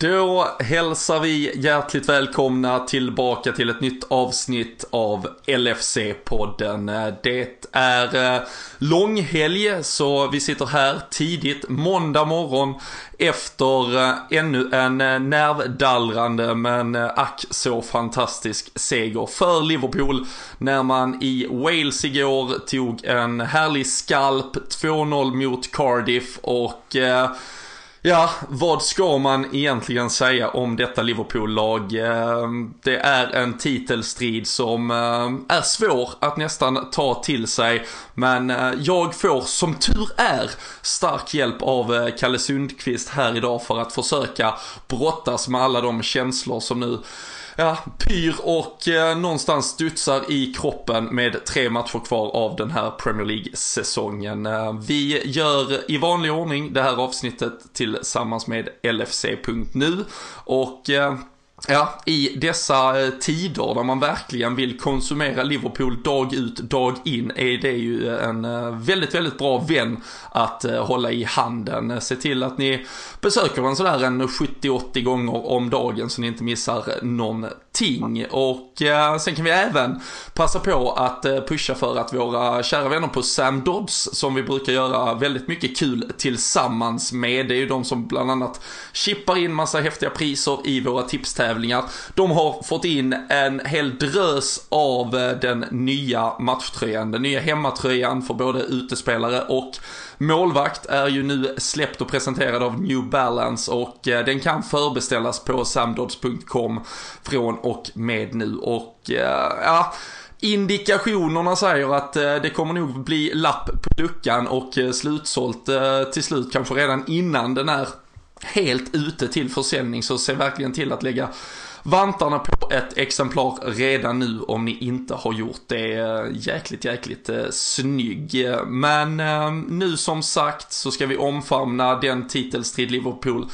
Då hälsar vi hjärtligt välkomna tillbaka till ett nytt avsnitt av LFC-podden. Det är eh, långhelg så vi sitter här tidigt måndag morgon efter eh, ännu en eh, nervdallrande men ack så fantastisk seger för Liverpool när man i Wales igår tog en härlig skalp 2-0 mot Cardiff och Ja, vad ska man egentligen säga om detta Liverpool-lag? Ehm, det är en titelstrid som ehm, är svår att nästan ta till sig. Men eh, jag får som tur är stark hjälp av eh, Kalle Sundqvist här idag för att försöka brottas med alla de känslor som nu ja, pyr och eh, någonstans studsar i kroppen med tre matcher kvar av den här Premier League-säsongen. Eh, vi gör i vanlig ordning det här avsnittet tillsammans med LFC.nu och eh, Ja, i dessa eh, tider där man verkligen vill konsumera Liverpool dag ut, dag in är det ju eh, en eh, väldigt, väldigt bra vän att hålla i handen. Se till att ni besöker den sådär en 70-80 gånger om dagen så ni inte missar någonting. Och sen kan vi även passa på att pusha för att våra kära vänner på Sam Dodds, som vi brukar göra väldigt mycket kul tillsammans med, det är ju de som bland annat chippar in massa häftiga priser i våra tipstävlingar tävlingar. De har fått in en hel drös av eh, den nya matchtröjan, den nya hemmatröjan för både utespelare och målvakt är ju nu släppt och presenterad av New Balance och eh, den kan förbeställas på samdods.com från och med nu och eh, ja Indikationerna säger att det kommer nog bli lapp på luckan och slutsålt till slut kanske redan innan den är helt ute till försäljning så se verkligen till att lägga vantarna på ett exemplar redan nu om ni inte har gjort det. Jäkligt, jäkligt eh, snygg. Men eh, nu som sagt så ska vi omfamna den titelstrid Liverpool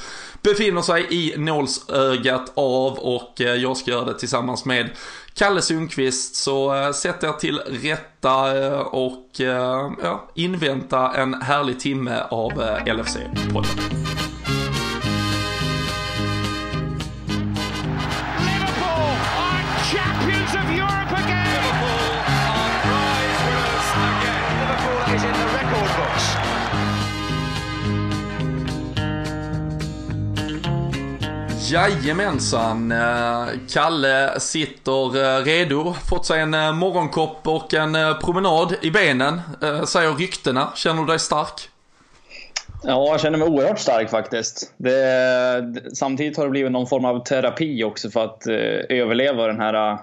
befinner sig i nålsögat av och eh, jag ska göra det tillsammans med Kalle Sundqvist. Så eh, sätt er till rätta eh, och eh, ja, invänta en härlig timme av LFC-podden. Jajamensan, eh, Kalle sitter eh, redo, fått sig en eh, morgonkopp och en promenad i benen, säger ryktena. Känner du dig stark? Ja, jag känner mig oerhört stark faktiskt. Det, samtidigt har det blivit någon form av terapi också för att eh, överleva den här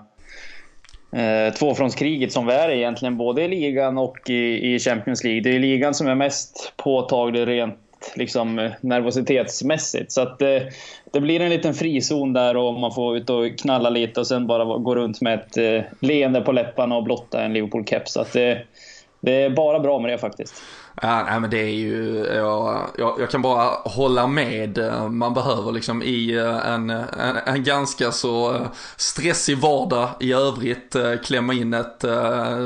eh, tvåfrontskriget som vi är egentligen, både i ligan och i, i Champions League. Det är ligan som är mest påtaglig rent liksom, nervositetsmässigt. Så att, eh, det blir en liten frizon där och man får ut och knalla lite och sen bara gå runt med ett eh, leende på läpparna och blotta en Liverpool-keps. Så att det, det är bara bra med det faktiskt. Ja, nej, men det är ju, jag, jag, jag, kan bara hålla med. Man behöver liksom i eh, en, en, en, ganska så eh, stressig vardag i övrigt klämma in ett,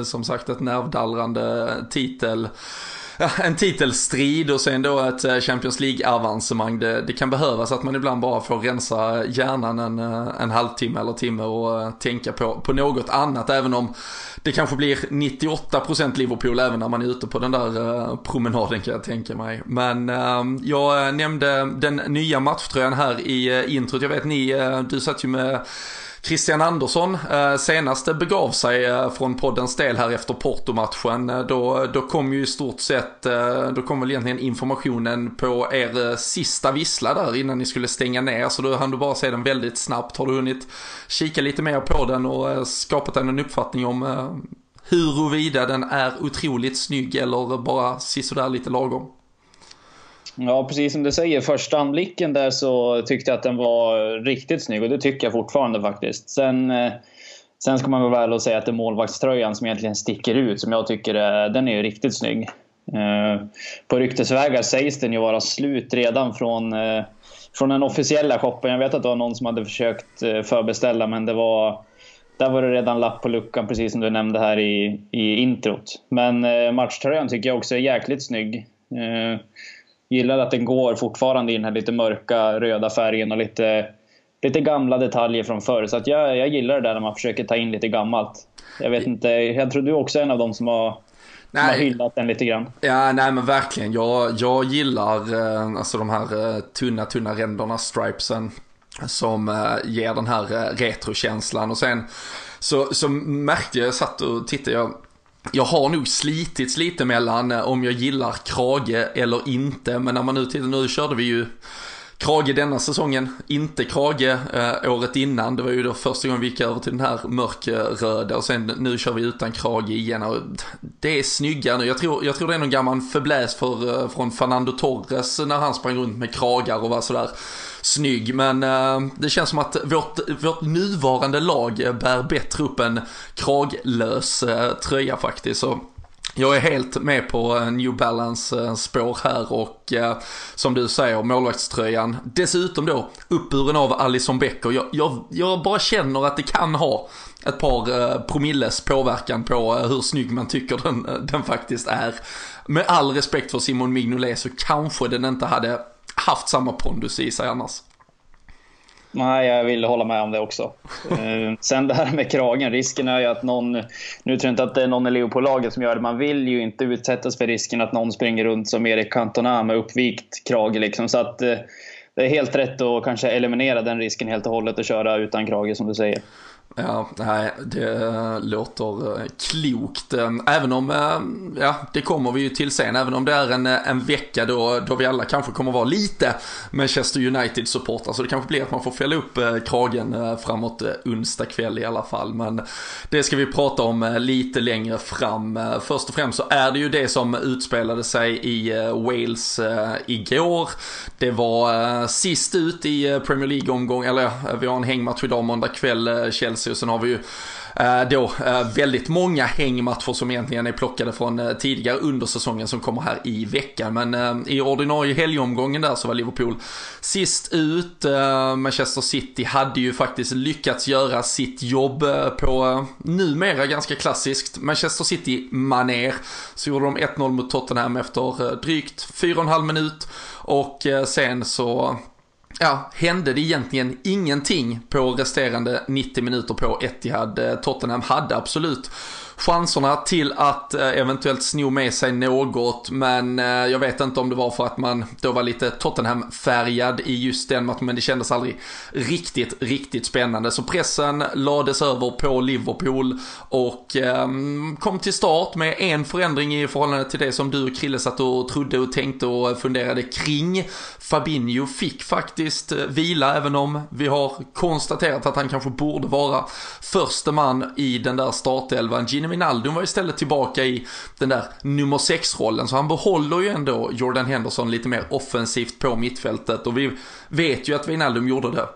som sagt, ett nervdallrande titel en titelstrid och sen då ett eh, Champions League-avancemang. Det, det, kan behövas att man ibland bara får rensa hjärnan en, eh, en halvtimme eller timme och eh, tänka på, på något annat. Även om det kanske blir 98% Liverpool även när man är ute på den där promenaden kan jag tänka mig. Men ehm, jag nämnde den nya matchtröjan här i introt. Jag vet ni, du satt ju med Christian Andersson eh, senast begav sig eh, från poddens del här efter Porto-matchen. Eh, då, då kom ju i stort sett, eh, då kom väl egentligen informationen på er sista vissla där innan ni skulle stänga ner. Så då hann du bara se den väldigt snabbt. Har du hunnit kika lite mer på den och skapat en uppfattning om huruvida den är otroligt snygg eller bara sisådär lite lagom? Ja, precis som du säger. Första anblicken där så tyckte jag att den var riktigt snygg och det tycker jag fortfarande faktiskt. Sen, eh, sen ska man väl väl säga att det är målvaktströjan som egentligen sticker ut som jag tycker är, den är riktigt snygg. Eh, på ryktesvägar sägs den ju vara slut redan från, eh, från den officiella shoppen. Jag vet att det var någon som hade försökt förbeställa men det var där var det redan lapp på luckan precis som du nämnde här i, i introt. Men matchtröjan tycker jag också är jäkligt snygg. Gillar att den går fortfarande i den här lite mörka röda färgen och lite, lite gamla detaljer från förr. Så att jag, jag gillar det där när man försöker ta in lite gammalt. Jag vet inte, jag tror du också är en av dem som har Nej. Som har hyllat den lite grann. Ja, nej men verkligen. Jag, jag gillar eh, alltså de här eh, tunna, tunna ränderna, stripesen. Som eh, ger den här eh, retrokänslan. Och sen så, så märkte jag, jag satt och tittade, jag, jag har nog slitits lite mellan eh, om jag gillar krage eller inte. Men när man nu tittar, nu körde vi ju Krage denna säsongen, inte Krage eh, året innan. Det var ju då första gången vi gick över till den här mörkröda och sen nu kör vi utan Krage igen. Och det är snygga nu. Jag tror, jag tror det är någon gammal förbläs för, eh, från Fernando Torres när han sprang runt med kragar och var sådär snygg. Men eh, det känns som att vårt, vårt nuvarande lag bär bättre upp en kraglös eh, tröja faktiskt. Så jag är helt med på eh, New Balance eh, spår här och eh, som du säger målvaktströjan. Dessutom då uppburen av Alison Becker. Jag, jag, jag bara känner att det kan ha ett par eh, promilles påverkan på eh, hur snygg man tycker den, den faktiskt är. Med all respekt för Simon Mignolet så kanske den inte hade haft samma pondus i sig annars. Nej, jag vill hålla med om det också. Eh, sen det här med kragen. Risken är ju att någon... Nu tror jag inte att det är någon i Leopoldlaget som gör det. Man vill ju inte utsättas för risken att någon springer runt som Erik Cantona med uppvikt krage. Liksom. Så att, eh, det är helt rätt att kanske eliminera den risken helt och hållet och köra utan krage som du säger. Ja, nej, det låter eh, klokt. Ehm, även om, ehm, ja, det kommer vi ju till sen, även om det är en, eh, en vecka då, då vi alla kanske kommer vara lite Manchester United-supportrar. Så det kanske blir att man får fälla upp eh, kragen framåt onsdag kväll i alla fall. Men det ska vi prata om lite längre fram. Först och främst så är det ju det som utspelade sig i Wales igår. Det var sist ut i Premier League-omgång, eller vi har en hängmatch idag måndag kväll, Chelsea Chelsea och sen har vi ju eh, då eh, väldigt många hängmatcher som egentligen är plockade från eh, tidigare under säsongen som kommer här i veckan. Men i ordinarie helgomgången där så var Liverpool sist ut. Manchester City hade ju faktiskt lyckats göra sitt jobb på numera ganska klassiskt Manchester City-maner. Så gjorde de 1-0 mot Tottenham efter drygt 4,5 minut och sen så ja, hände det egentligen ingenting på resterande 90 minuter på Etihad. Eh, Tottenham hade absolut chanserna till att eh, eventuellt sno med sig något. Men eh, jag vet inte om det var för att man då var lite Tottenham-färgad i just den matchen. Men det kändes aldrig riktigt, riktigt spännande. Så pressen lades över på Liverpool och ehm, kom till start med en förändring i förhållande till det som du och Krille satt och trodde och tänkte och funderade kring. Fabinho fick faktiskt eh, vila även om vi har konstaterat att han kanske borde vara förste man i den där startelvan. Gini Wijnaldum var istället tillbaka i den där nummer 6-rollen, så han behåller ju ändå Jordan Henderson lite mer offensivt på mittfältet och vi vet ju att Wijnaldum gjorde det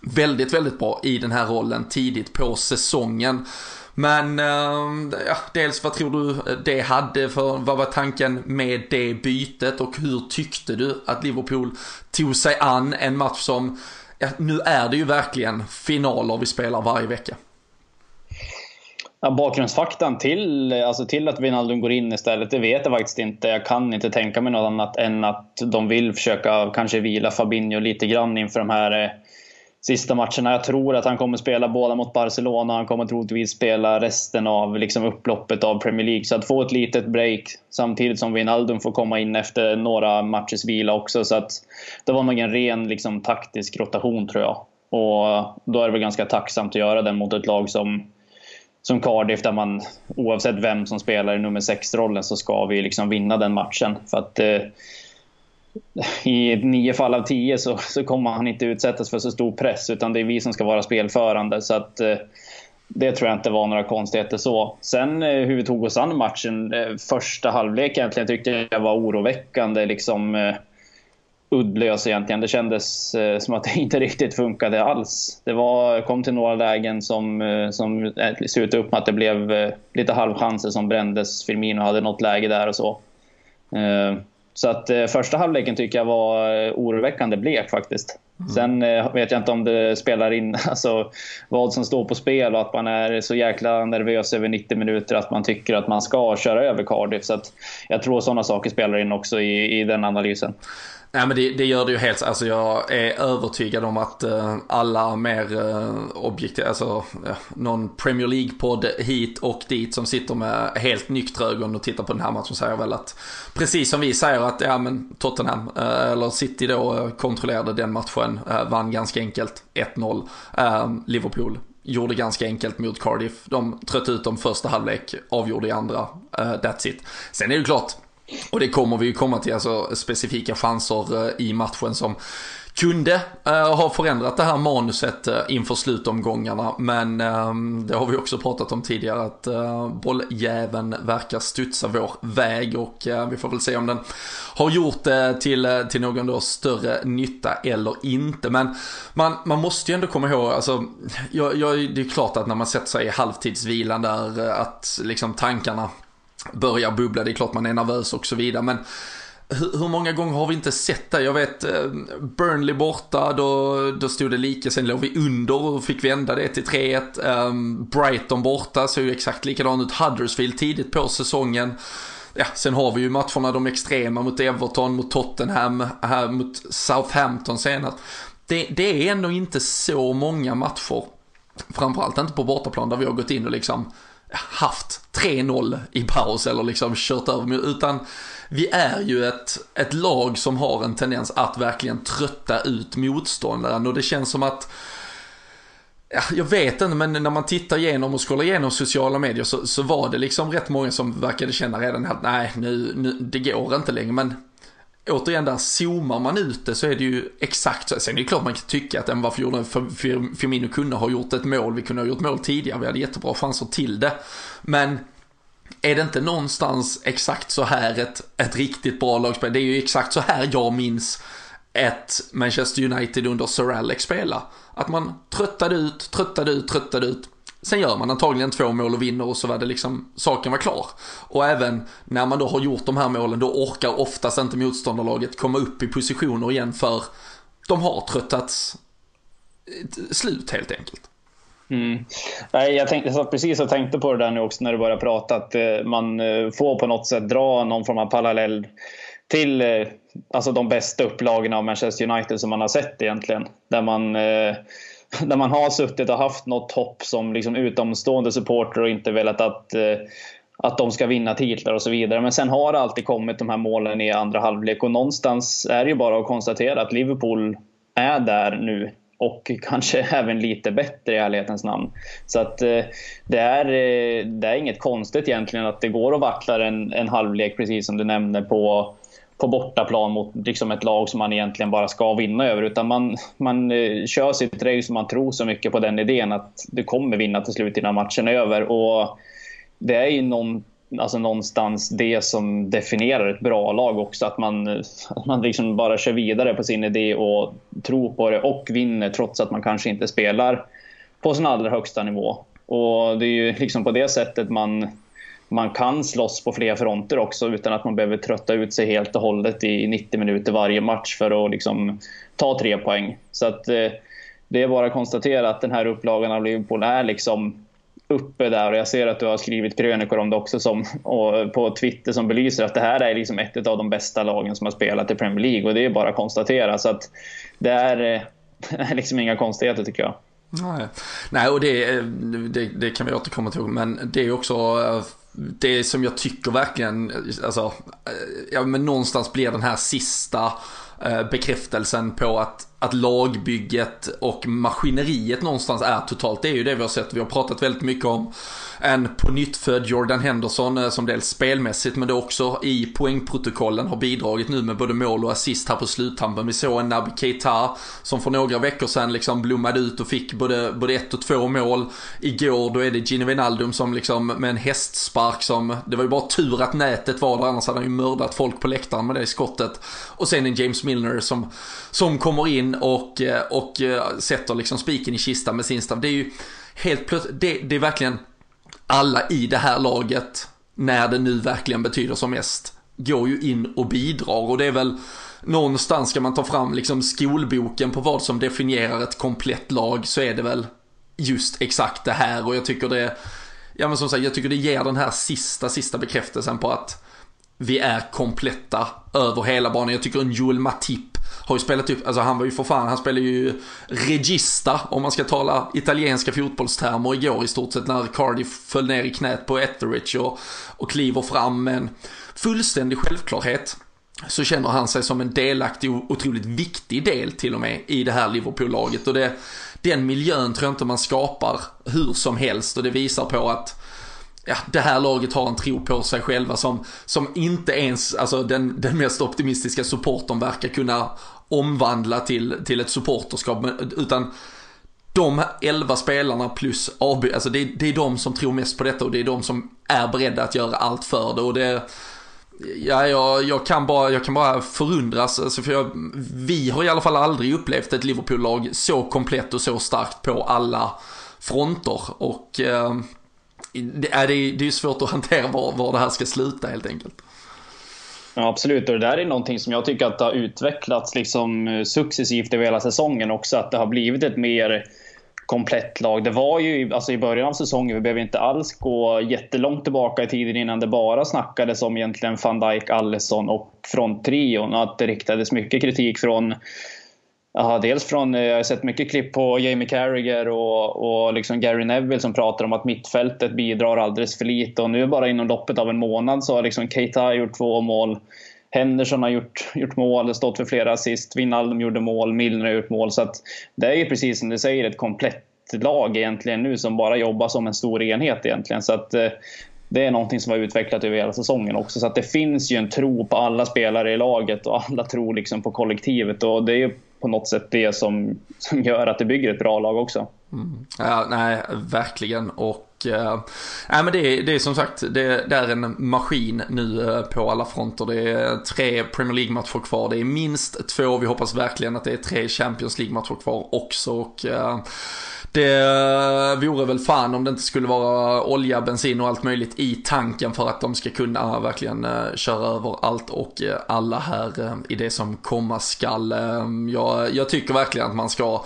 väldigt, väldigt bra i den här rollen tidigt på säsongen. Men ehm, ja, dels vad tror du det hade för, vad var tanken med det bytet och hur tyckte du att Liverpool tog sig an en match som, ja, nu är det ju verkligen finaler vi spelar varje vecka. Ja, bakgrundsfaktan till, alltså till att Wijnaldum går in istället, det vet jag faktiskt inte. Jag kan inte tänka mig något annat än att de vill försöka kanske vila Fabinho lite grann inför de här eh, sista matcherna. Jag tror att han kommer spela båda mot Barcelona. Han kommer troligtvis spela resten av liksom, upploppet av Premier League. Så att få ett litet break samtidigt som Wijnaldum får komma in efter några matchers vila också. Så att det var nog en ren liksom, taktisk rotation tror jag. Och då är det väl ganska tacksamt att göra den mot ett lag som som Cardiff där man oavsett vem som spelar i nummer 6-rollen så ska vi liksom vinna den matchen. För att eh, i nio fall av tio så, så kommer han inte utsättas för så stor press utan det är vi som ska vara spelförande. Så att eh, det tror jag inte var några konstigheter så. Sen eh, hur vi tog oss an matchen, eh, första halvlek egentligen tyckte jag var oroväckande. Liksom, eh, uddlös egentligen. Det kändes eh, som att det inte riktigt funkade alls. Det var, kom till några lägen som, eh, som eh, slutade upp med att det blev lite halvchanser som brändes. Firmino hade något läge där och så. Så att första halvleken tycker jag var oroväckande blek faktiskt. Mm. Sen vet jag inte om det spelar in alltså, vad som står på spel och att man är så jäkla nervös över 90 minuter att man tycker att man ska köra över Cardiff. Så jag tror sådana saker spelar in också i, i den analysen. Nej men det, det, gör det ju helt, alltså jag är övertygad om att eh, alla mer eh, objektiva, alltså uh, någon Premier League-podd hit och dit som sitter med helt nyktra ögon och tittar på den här matchen säger väl att precis som vi säger att ja men Tottenham eh, eller City då eh, kontrollerade den matchen, eh, vann ganska enkelt 1-0. Liverpool gjorde ganska enkelt mot Cardiff. De trött ut dem första halvlek, avgjorde i andra. that's it. Sen är det klart, och det kommer vi ju komma till, alltså specifika chanser eh, i matchen som kunde uh, ha förändrat det här manuset uh, inför slutomgångarna. Men uh, det har vi också pratat om tidigare att uh, bolljäveln verkar studsa vår väg och vi får väl se om den har gjort det till, till någon då större nytta eller inte. Men man, man måste ju ändå komma ihåg, alltså, jag, jag, det är klart att när man sätter sig i halvtidsvilan där att liksom tankarna börjar bubbla, det är klart man är nervös och så vidare. Men hur, många gånger har vi inte sett det? Jag vet eh, Burnley borta, då, då stod det lika, sen låg vi under och fick vända det till 3-1. Um, ehm, Brighton borta såg ju exakt likadant ut. Huddersfield tidigt på säsongen. Ja, sen har vi ju matcherna de extrema mot Everton, mot Tottenham, här mot Southampton senast. Det, det är ändå inte så många matcher, framförallt inte på bortaplan, där vi har gått in och liksom haft 3-0 i paus eller liksom kört över, utan vi är ju ett, ett lag som har en tendens att verkligen trötta ut motståndaren och det känns som att jag vet inte, men när man tittar igenom och scrollar igenom sociala medier så, så var det liksom rätt många som verkade känna redan att nej, nu, nu, det går inte längre. Men återigen där, zoomar man ut det så är det ju exakt så. Sen är det klart man kan tycka att varför gjorde Firmino kunde ha gjort ett mål, vi kunde ha gjort mål tidigare, vi hade jättebra chanser till det. Men är det inte någonstans exakt så här ett, ett riktigt bra lagspel? Det är ju exakt så här jag minns ett Manchester United under Sir Alex spela. Att man tröttade ut, tröttade ut, tröttade ut. Sen gör man antagligen två mål och vinner och så var det liksom, saken var klar. Och även när man då har gjort de här målen, då orkar oftast inte motståndarlaget komma upp i positioner igen för de har tröttats eh, slut helt enkelt. Mm. Nej, jag, tänkte, jag satt precis och tänkte på det där nu också när du började prata. Att eh, man eh, får på något sätt dra någon form av parallell till alltså de bästa upplagorna av Manchester United som man har sett egentligen. Där man, När man har suttit och haft något hopp som liksom utomstående supporter och inte velat att, eh, att de ska vinna titlar och så vidare. Men sen har det alltid kommit de här målen i andra halvlek och någonstans är det ju bara att konstatera att Liverpool är där nu och kanske även lite bättre i ärlighetens namn. Så att eh, det är, eh, det är inget konstigt egentligen att det går och vacklar en, en halvlek precis som du nämnde på, på bortaplan mot liksom ett lag som man egentligen bara ska vinna över. Utan man, man eh, kör sitt race och man tror så mycket på den idén att du kommer vinna till slut innan matchen är över. Och det är ju någon, alltså någonstans det som definierar ett bra lag också. Att man, att man liksom bara kör vidare på sin idé och tror på det och vinner trots att man kanske inte spelar på sin allra högsta nivå. Och det är ju liksom på det sättet man, man kan slåss på fler fronter också utan att man behöver trötta ut sig helt och hållet i 90 minuter varje match för att liksom ta tre poäng. Så att eh, det är bara att konstatera att den här upplagan av Liverpool är liksom uppe där och jag ser att du har skrivit krönikor om det också som, på Twitter som belyser att det här är liksom ett av de bästa lagen som har spelat i Premier League och det är bara att konstatera. Så att det är, eh, är liksom inga konstigheter tycker jag. Nej, Nej och det, eh, det, det kan vi återkomma till men det är också eh, det som jag tycker verkligen, alltså, eh, ja men någonstans blir den här sista eh, bekräftelsen på att att lagbygget och maskineriet någonstans är totalt. Det är ju det vi har sett. Vi har pratat väldigt mycket om en på nytt född Jordan Henderson eh, som dels spelmässigt men då också i poängprotokollen har bidragit nu med både mål och assist här på sluttampen. Vi såg en Naby Keita som för några veckor sedan liksom blommade ut och fick både, både ett och två mål. Igår då är det Gino Wijnaldum som liksom med en hästspark som, det var ju bara tur att nätet var där annars hade han ju mördat folk på läktaren med det skottet. Och sen en James Milner som, som kommer in och, eh, och eh, sätter liksom spiken i kistan med sin stav. Det är ju helt plötsligt, det, det är verkligen alla i det här laget, när det nu verkligen betyder som mest, går ju in och bidrar och det är väl någonstans ska man ta fram liksom skolboken på vad som definierar ett komplett lag så är det väl just exakt det här och jag tycker det, ja men som sagt, jag tycker det ger den här sista, sista bekräftelsen på att vi är kompletta över hela banan. Jag tycker en Joel Matip har ju spelat upp, alltså han var ju för fan, han spelade ju regista om man ska tala italienska fotbollstermer igår i stort sett när Cardiff föll ner i knät på Etheridge och, och kliver fram med en fullständig självklarhet så känner han sig som en delaktig och otroligt viktig del till och med i det här Liverpool-laget. Och det, den miljön tror jag inte man skapar hur som helst och det visar på att ja, det här laget har en tro på sig själva som, som inte ens alltså den, den mest optimistiska supporten verkar kunna omvandla till, till ett supporterskap. Utan de 11 spelarna plus AB, alltså det, det är de som tror mest på detta och det är de som är beredda att göra allt för det. Och det Ja, jag, jag, kan bara, jag kan bara förundras, alltså för jag, vi har i alla fall aldrig upplevt ett Liverpool-lag så komplett och så starkt på alla fronter. Och eh, det, är, det är svårt att hantera var, var det här ska sluta helt enkelt. Ja, absolut, och det där är någonting som jag tycker att det har utvecklats liksom successivt över hela säsongen också. Att det har blivit ett mer komplett lag. Det var ju alltså i början av säsongen, vi behöver inte alls gå jättelångt tillbaka i tiden innan det bara snackades om egentligen van Dijk, Allison och fronttrion. Att det riktades mycket kritik från Ja, dels från, eh, jag har sett mycket klipp på Jamie Carragher och, och liksom Gary Neville som pratar om att mittfältet bidrar alldeles för lite. Och nu bara inom loppet av en månad så har liksom Keita gjort två mål. Henderson har gjort, gjort mål, stått för flera assist. Wijnaldum gjorde mål, Milner har gjort mål. Så att det är ju precis som du säger ett komplett lag egentligen nu som bara jobbar som en stor enhet egentligen. Så att eh, det är någonting som har utvecklat över hela säsongen också. Så att det finns ju en tro på alla spelare i laget och alla tror liksom på kollektivet. Och det är ju på något sätt det som, som gör att det bygger ett bra lag också. Mm. Ja, nej, verkligen. Och uh, men det, är, det är som sagt, det, det är en maskin nu eh, på alla fronter. Det är tre Premier League-matcher kvar. Det är minst två. Vi hoppas verkligen att det är tre Champions League-matcher kvar också. Och, äh, det vore väl fan om det inte skulle vara olja, bensin och allt möjligt i tanken för att de ska kunna verkligen köra över allt och alla här i det som komma skall. Jag, jag tycker verkligen att man ska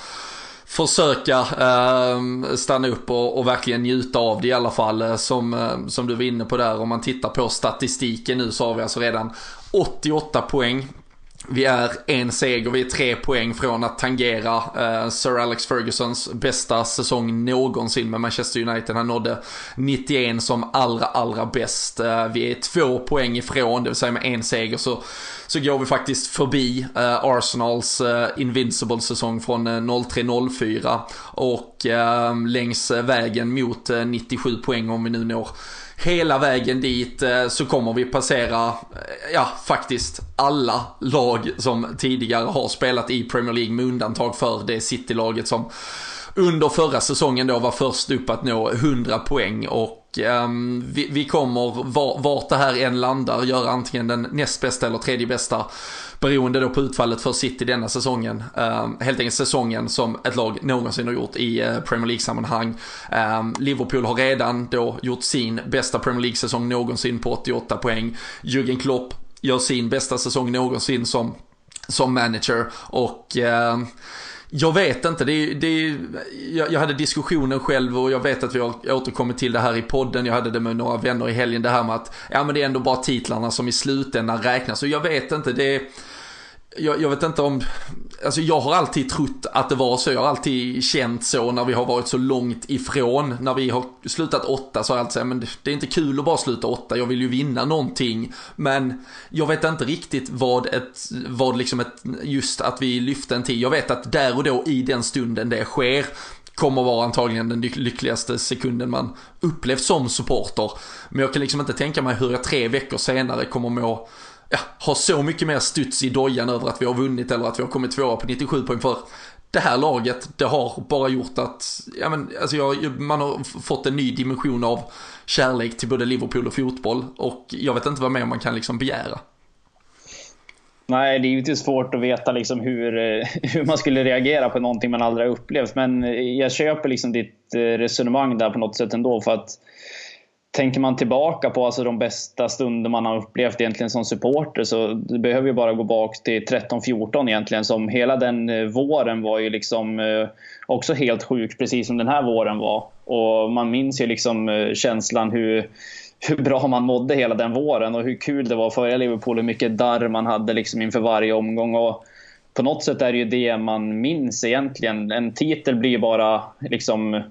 försöka eh, stanna upp och, och, verkligen njuta av det i alla fall. Eh, som, eh, som du var inne på där, om man tittar på statistiken nu så har vi alltså redan 88 poäng vi är en seger, vi är tre poäng från att tangera eh, Sir Alex Fergusons bästa säsong någonsin med Manchester United. Han nådde 91 som allra, allra bäst. Eh, vi är två poäng ifrån, det vill säga med en seger så, så går vi faktiskt förbi eh, Arsenals eh, Invincible-säsong från eh, 03-04 och eh, längs vägen mot eh, 97 poäng om vi nu når hela vägen dit eh, så kommer vi passera, eh, ja faktiskt alla lag som tidigare har spelat i Premier League med undantag för det City-laget som under förra säsongen då var först upp att nå 100 poäng. Och um, vi, vi, kommer, vart det här än landar, göra antingen den näst bästa eller tredje bästa beroende då på utfallet för City denna säsongen. Ehm, helt enkelt säsongen som ett lag någonsin har gjort i eh, Premier League-sammanhang. Ehm, Liverpool har redan då gjort sin bästa Premier League-säsong någonsin på 88 poäng. Jürgen Klopp gör sin bästa säsong någonsin som, som manager och ehm, jag vet inte, det, det, jag, jag hade diskussionen själv och jag vet att vi har återkommit till det här i podden. Jag hade det med några vänner i helgen, det här med att ja, men det är ändå bara titlarna som i slutändan räknas. Och jag vet inte, det är jag, jag, vet inte om, alltså jag har alltid trott att det var så, jag har alltid känt så när vi har varit så långt ifrån. När vi har slutat åtta så har jag alltid sagt, men det är inte kul att bara sluta åtta, jag vill ju vinna någonting. Men jag vet inte riktigt vad ett, vad liksom ett, just att vi lyfte en tid. Jag vet att där och då i den stunden det sker, kommer vara antagligen den lyckligaste sekunden man upplevt som supporter. Men jag kan liksom inte tänka mig hur jag tre veckor senare kommer må ja, har så mycket mer studs i dojan över att vi har vunnit eller att vi har kommit tvåa på 97 poäng för det här laget, det har bara gjort att, ja men alltså jag, man har fått en ny dimension av kärlek till både Liverpool och fotboll och jag vet inte vad mer man kan liksom begära. Nej, det är ju svårt att veta liksom hur, eh, hur man skulle reagera på någonting man aldrig har upplevt. Men jag köper liksom ditt eh, resonemang där på något sätt ändå. För att tänker man tillbaka på alltså de bästa stunder man har upplevt egentligen som supporter så det behöver ju bara gå bak till 13-14 egentligen. Som hela den eh, våren var ju liksom eh, också helt sjuk, precis som den här våren var. Och man minns ju liksom eh, känslan hur, hur bra man mådde hela den våren och hur kul det var att följa Liverpool, hur mycket darr man hade liksom inför varje omgång. Och på något sätt är det ju det man minns egentligen. En titel blir ju bara liksom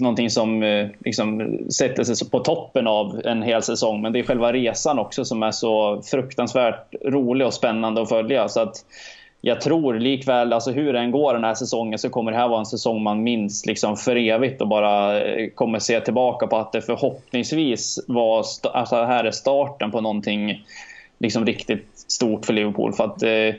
någonting som eh, liksom sätter sig på toppen av en hel säsong. Men det är själva resan också som är så fruktansvärt rolig och spännande att följa. Så att jag tror likväl, alltså hur den går den här säsongen, så kommer det här vara en säsong man minns liksom för evigt och bara eh, kommer se tillbaka på att det förhoppningsvis var, alltså här är starten på någonting liksom riktigt stort för Liverpool. För att eh,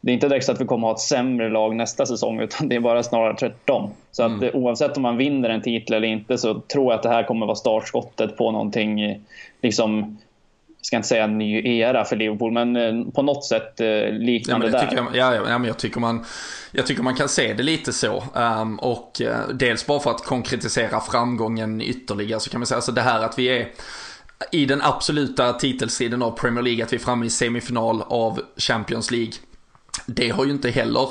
det är inte direkt så att vi kommer ha ett sämre lag nästa säsong utan det är bara snarare tvärtom. Så att mm. oavsett om man vinner en titel eller inte så tror jag att det här kommer vara startskottet på någonting, liksom, jag ska inte säga en ny era för Liverpool, men eh, på något sätt eh, liknande ja, där. Jag, ja, ja, men jag tycker man, jag tycker man kan se det lite så. Um, och uh, dels bara för att konkretisera framgången ytterligare så kan man säga, alltså det här att vi är i den absoluta titelstriden av Premier League, att vi är framme i semifinal av Champions League det har ju inte heller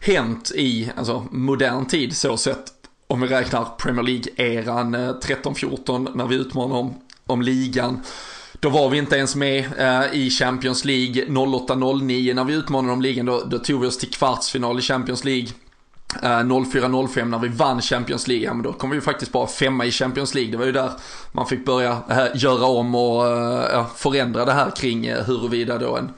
hänt i alltså, modern tid så sett. Om vi räknar Premier League-eran eh, 13-14 när vi utmanar om, om ligan. Då var vi inte ens med eh, i Champions League 08-09 när vi utmanade om ligan. Då, då tog vi oss till kvartsfinal i Champions League. Eh, 04-05 när vi vann Champions League, ja, men då kom vi ju faktiskt bara femma i Champions League. Det var ju där man fick börja eh, göra om och förändra det här kring huruvida då en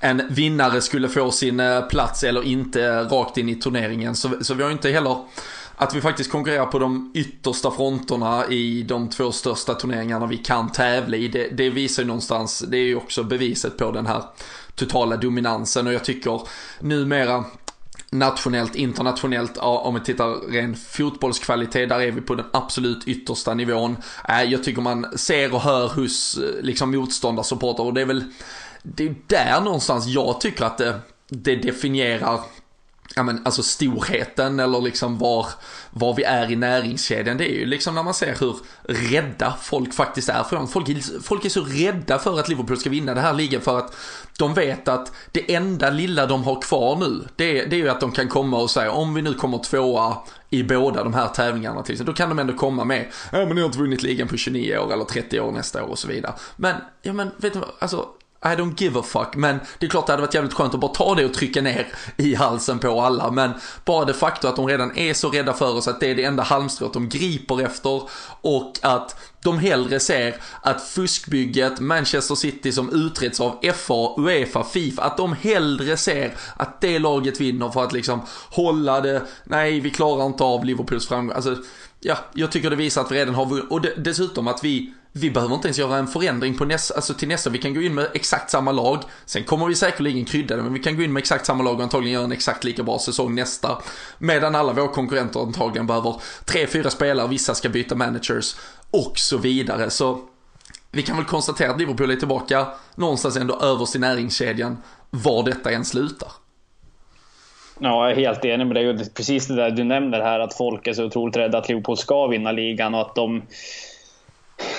en vinnare skulle få sin eh, plats eller inte rakt in i turneringen. Så, så vi har inte heller att vi faktiskt konkurrerar på de yttersta fronterna i de två största turneringarna vi kan tävla i. Det, det visar ju någonstans, det är ju också beviset på den här totala dominansen och jag tycker numera nationellt, internationellt, om vi tittar ren fotbollskvalitet, där är vi på den absolut yttersta nivån. Äh, jag tycker man ser och hör hos eh, liksom motståndarsupportrar och det är väl det är där någonstans jag tycker att det, det definierar ja men alltså storheten eller liksom var, var vi är i näringskedjan. Det är ju liksom när man ser hur rädda folk faktiskt är för dem. Folk, folk är så rädda för att Liverpool ska vinna det här ligan för att de vet att det enda lilla de har kvar nu, det, det är ju att de kan komma och säga om vi nu kommer tvåa i båda de här tävlingarna till exempel, då kan de ändå komma med, ja men ni har inte vunnit ligan på 29 år eller 30 år nästa år och så vidare. Men, ja men vet du vad, alltså i don't give a fuck, men det är klart det hade varit jävligt skönt att bara ta det och trycka ner i halsen på alla. Men bara det faktum att de redan är så rädda för oss att det är det enda halmstrået de griper efter och att de hellre ser att fuskbygget Manchester City som utreds av FA, Uefa, Fifa, att de hellre ser att det laget vinner för att liksom hålla det, nej vi klarar inte av Liverpools framgång. Alltså, ja, jag tycker det visar att vi redan har vunnit och dessutom att vi vi behöver inte ens göra en förändring på nästa, alltså till nästa. Vi kan gå in med exakt samma lag. Sen kommer vi säkerligen krydda det, men vi kan gå in med exakt samma lag och antagligen göra en exakt lika bra säsong nästa. Medan alla våra konkurrenter antagligen behöver tre, fyra spelare, vissa ska byta managers och så vidare. Så vi kan väl konstatera att Liverpool är tillbaka någonstans ändå överst i näringskedjan, var detta än slutar. Ja, jag är helt enig med dig. Precis det där du nämner här, att folk är så otroligt rädda att Liverpool ska vinna ligan och att de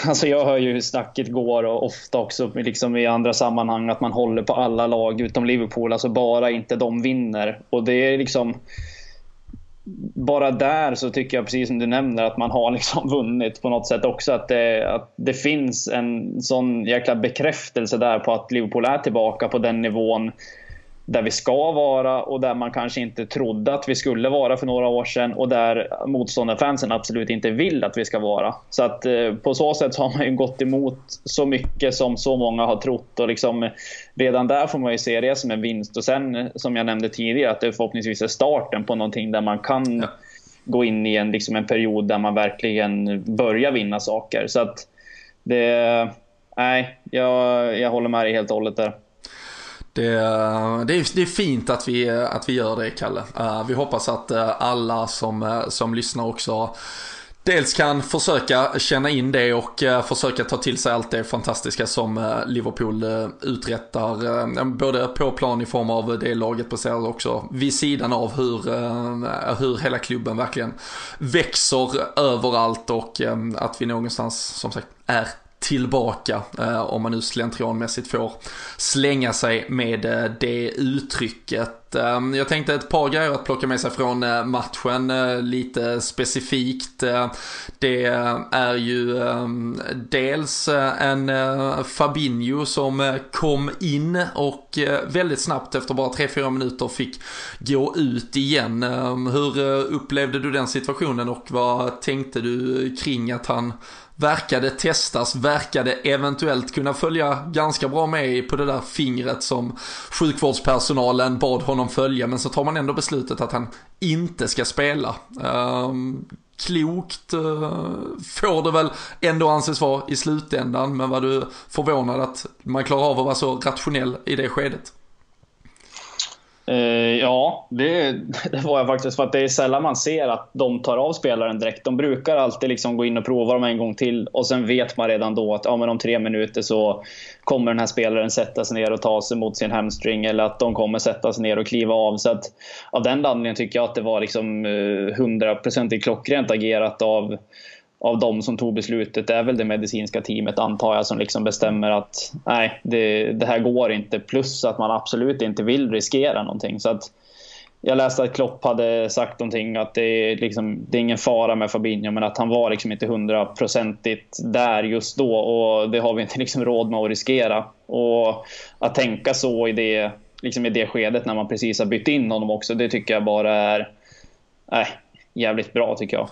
Alltså jag hör ju hur snacket går och ofta också liksom i andra sammanhang att man håller på alla lag utom Liverpool. Alltså bara inte de vinner. Och det är liksom... Bara där så tycker jag, precis som du nämner, att man har liksom vunnit på något sätt också. Att det, att det finns en sån jäkla bekräftelse där på att Liverpool är tillbaka på den nivån där vi ska vara och där man kanske inte trodde att vi skulle vara för några år sedan och där motståndarfansen absolut inte vill att vi ska vara. Så att eh, på så sätt har man ju gått emot så mycket som så många har trott och liksom redan där får man ju se det som en vinst och sen som jag nämnde tidigare att det förhoppningsvis är starten på någonting där man kan ja. gå in i en, liksom en period där man verkligen börjar vinna saker. Så att det, nej, jag, jag håller med dig helt och hållet där. Det, det, är, det är fint att vi, att vi gör det, Kalle. Eh, vi hoppas att eh, alla som, eh, som lyssnar också dels kan försöka känna in det och försöka ta till sig allt det fantastiska som Liverpool uträttar. både på plan i form av det laget presterar också vid sidan av hur, hur hela klubben verkligen växer överallt och att vi någonstans som sagt är tillbaka, eh, om man nu slentrianmässigt får slänga sig med eh, det uttrycket. Eh, jag tänkte ett par grejer att plocka med sig från eh, matchen eh, lite specifikt. Eh, det är ju eh, dels eh, en eh, Fabinho som kom in och väldigt snabbt efter bara 3-4 minuter fick gå ut igen. Hur upplevde du den situationen och vad tänkte du kring att han verkade testas, verkade eventuellt kunna följa ganska bra med på det där fingret som sjukvårdspersonalen bad honom följa, men så tar man ändå beslutet att han inte ska spela. Um, klokt uh, får det väl ändå anses vara i slutändan, men var du förvånad att man klarar av att vara så rationell i det skedet? Uh, ja, det, det, var jag faktiskt. För att det är sällan man ser att de tar av spelaren direkt. De brukar alltid liksom gå in och prova dem en gång till och sen vet man redan då att ja, men om tre minuter så kommer den här spelaren sätta sig ner och ta sig mot sin hamstring eller att de kommer sätta sig ner och kliva av. Så att av den anledningen tycker jag att det var liksom uh, hundraprocentigt klockrent agerat av av de som tog beslutet det är väl det medicinska teamet antar jag som liksom bestämmer att nej, det, det, här går inte. Plus att man absolut inte vill riskera någonting. Så att jag läste att Klopp hade sagt någonting att det är, liksom, det är ingen fara med Fabinho men att han var liksom inte hundraprocentigt där just då och det har vi inte liksom råd med att riskera. Och att tänka så i det, liksom i det skedet när man precis har bytt in honom också, det tycker jag bara är äh, jävligt bra tycker jag.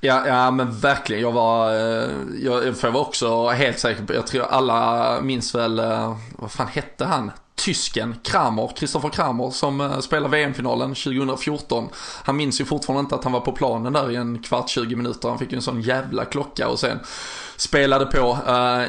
Ja, ja men verkligen. Jag var, eh, jag, för jag var också helt säker på, jag tror alla minns väl, eh, vad fan hette han? Tysken, Kramer, Kristoffer Kramer som eh, spelade VM-finalen 2014. Han minns ju fortfarande inte att han var på planen där i en kvart, 20 minuter. Han fick ju en sån jävla klocka och sen spelade på,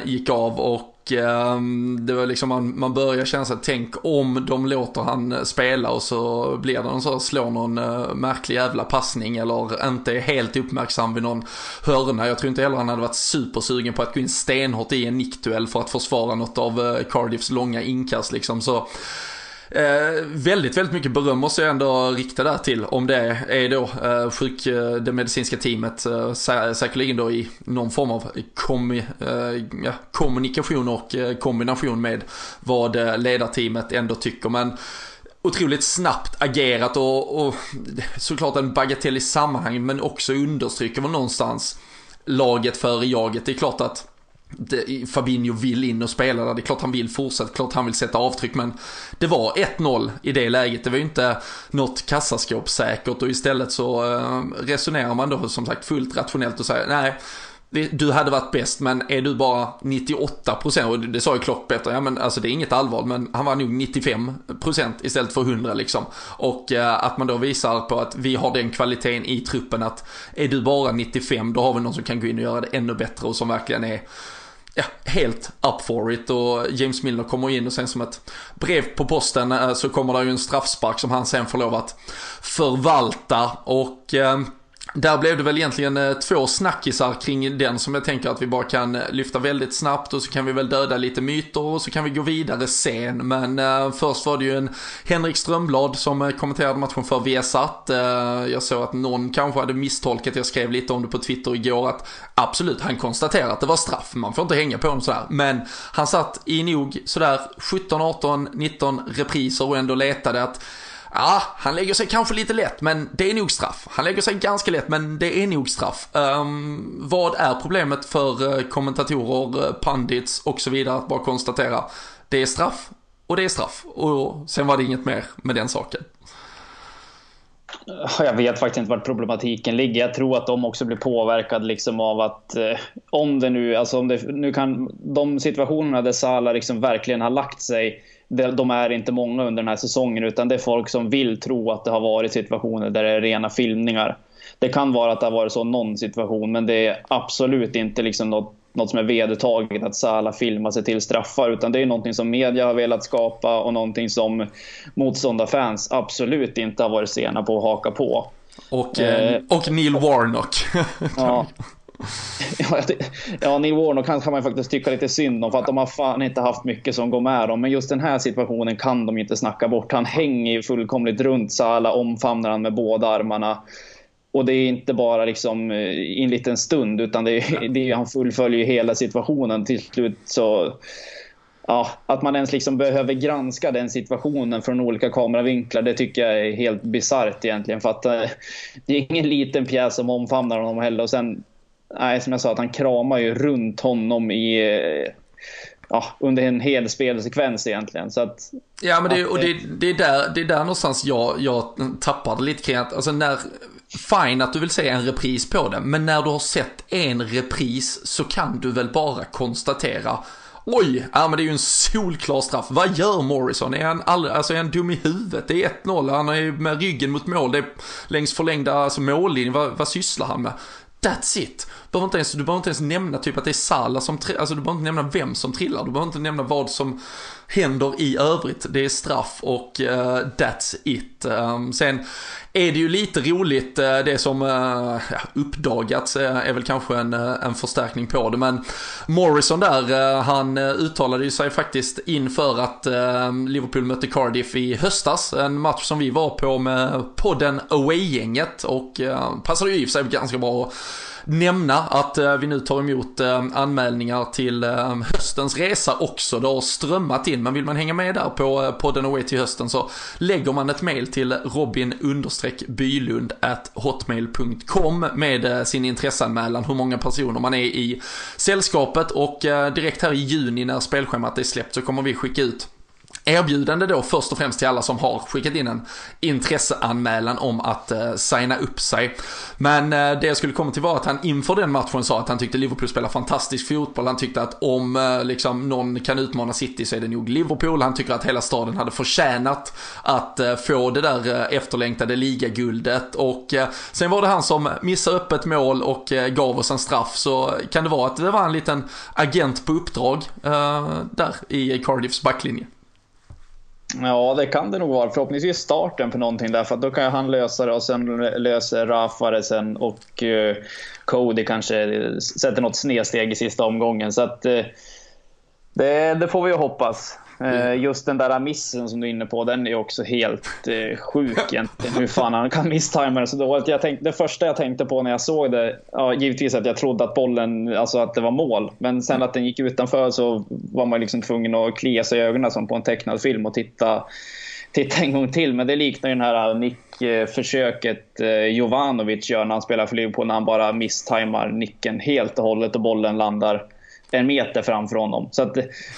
gick av och Ehm, det var liksom man, man börjar känna sig, tänk om de låter han eh, spela och så blir det någon så slår någon eh, märklig jävla passning eller inte är helt uppmärksam vid någon hörna. Jag tror inte heller han hade varit supersugen på att gå in stenhårt i en nickduell för att försvara något av eh, Cardiffs långa inkast liksom. Så Eh, väldigt, väldigt mycket beröm måste jag ändå rikta där till. Om det är då eh, sjuk, eh, det medicinska teamet, eh, sä säkerligen då i någon form av kommi, eh, ja, kommunikation och eh, kombination med vad eh, ledarteamet ändå tycker. Men otroligt snabbt agerat och, och såklart en bagatell i sammanhang men också understryker väl någonstans laget före jaget. Det är klart att Fabinho vill in och spela där. Det är klart han vill fortsätta, klart han vill sätta avtryck. Men det var 1-0 i det läget. Det var ju inte något kassaskåp säkert och istället så eh, resonerar man då som sagt fullt rationellt och säger nej, du hade varit bäst men är du bara 98% och det sa ju Klopp bättre, ja men alltså det är inget allvar men han var nog 95% istället för 100 liksom. Och eh, att man då visar på att vi har den kvaliteten i truppen att är du bara 95 då har vi någon som kan gå in och göra det ännu bättre och som verkligen är ja, helt up for it. Och James Milner kommer in och sen som ett brev på posten eh, så kommer det ju en straffspark som han sen får lov att förvalta. Och eh, där blev det väl egentligen eh, två snackisar kring den som jag tänker att vi bara kan eh, lyfta väldigt snabbt och så kan vi väl döda lite myter och så kan vi gå vidare sen. Men eh, först var det ju en Henrik Strömblad som eh, kommenterade matchen för Viasat. Eh, jag såg att någon kanske hade misstolkat, jag skrev lite om det på Twitter igår att absolut, han konstaterade att det var straff, man får inte hänga på honom sådär. Men han satt i nog sådär 17, 18, 19 repriser och ändå letade att Ja, han lägger sig kanske lite lätt, men det är nog straff. Han lägger sig ganska lätt, men det är nog straff. Um, vad är problemet för eh, kommentatorer, eh, pandits och så vidare att bara konstatera det är straff och det är straff och sen var det inget mer med den saken. Eh, jag vet faktiskt inte vart problematiken ligger. Jag tror att de också blir påverkade liksom av att eh, om det nu, alltså om det nu kan, de situationerna där Salah liksom verkligen har lagt sig de är inte många under den här säsongen utan det är folk som vill tro att det har varit situationer där det är rena filmningar. Det kan vara att det har varit så någon situation men det är absolut inte liksom något, något som är vedertaget att Salah filmar sig till straffar utan det är någonting som media har velat skapa och någonting som motståndarfans absolut inte har varit sena på att haka på. Och, eh, och Neil Warnock. ja. Ja, Neil Warnock kan, kan man faktiskt tycka lite synd om för att de har fan inte haft mycket som går med dem. Men just den här situationen kan de inte snacka bort. Han hänger ju fullkomligt runt Sala, omfamnar han med båda armarna. Och det är inte bara liksom i en liten stund utan det är, det är, han fullföljer hela situationen till slut. så ja, att man ens liksom behöver granska den situationen från olika kameravinklar, det tycker jag är helt bisarrt egentligen. För att eh, det är ingen liten pjäs som omfamnar honom heller. Och sen, nej, som jag sa, att han kramar ju runt honom i ja, under en hel spelsekvens egentligen. Så att, ja, men det, och det, det, är där, det är där någonstans jag, jag tappade lite kring att, alltså när, fine att du vill se en repris på det, men när du har sett en repris så kan du väl bara konstatera Oj, ja men det är ju en solklar straff. Vad gör Morrison? Är han, all, alltså är han dum i huvudet? Det är 1-0, han är med ryggen mot mål, det är längs förlängda alltså mållinjen. Vad, vad sysslar han med? That's it. Du behöver inte ens, du behöver inte ens nämna typ att det är Salah som trillar, alltså du behöver inte nämna vem som trillar, du behöver inte nämna vad som händer i övrigt. Det är straff och uh, that's it. Um, sen är det ju lite roligt, uh, det som uh, uppdagats är väl kanske en, en förstärkning på det, men Morrison där, han uttalade ju sig faktiskt inför att ehm, Liverpool mötte Cardiff i höstas, en match som vi var på med podden Away-gänget och passade ju i sig ganska bra nämna att eh, vi nu tar emot eh, anmälningar till eh, höstens resa också. Det har strömmat in, men vill man hänga med där på podden Away till hösten så lägger man ett mail till robin bylund at hotmail.com med sin intresseanmälan, hur många personer man är i sällskapet och direkt här i juni när spelschemat är släppt så kommer vi skicka ut erbjudande då först och främst till alla som har skickat in en intresseanmälan om att eh, signa upp sig. Men eh, det jag skulle komma till var att han inför den matchen sa att han tyckte Liverpool spelar fantastisk fotboll. Han tyckte att om eh, liksom någon kan utmana City så är det nog Liverpool. Han tycker att hela staden hade förtjänat att eh, få det där eh, efterlängtade ligaguldet. Och eh, sen var det han som missade öppet mål och eh, gav oss en straff. Så kan det vara att det var en liten agent på uppdrag eh, där i Cardiffs backlinje. Ja, det kan det nog vara. Förhoppningsvis starten på någonting där, för då kan han lösa det och sen löser Rafa det sen och uh, Cody kanske sätter något snedsteg i sista omgången. Så att uh, det, det, får vi ju hoppas. Mm. Just den där missen som du är inne på, den är också helt eh, sjuk egentligen. Hur fan han kan misstajma den så dåligt. Jag tänkte, det första jag tänkte på när jag såg det, ja, givetvis att jag trodde att bollen, alltså att det var mål. Men sen att den gick utanför så var man liksom tvungen att klia sig i ögonen som på en tecknad film och titta, titta en gång till. Men det liknar ju den här nickförsöket eh, Jovanovic gör när han spelar för Liverpool, när han bara misstajmar nicken helt och hållet och bollen landar en meter framför honom. Så att,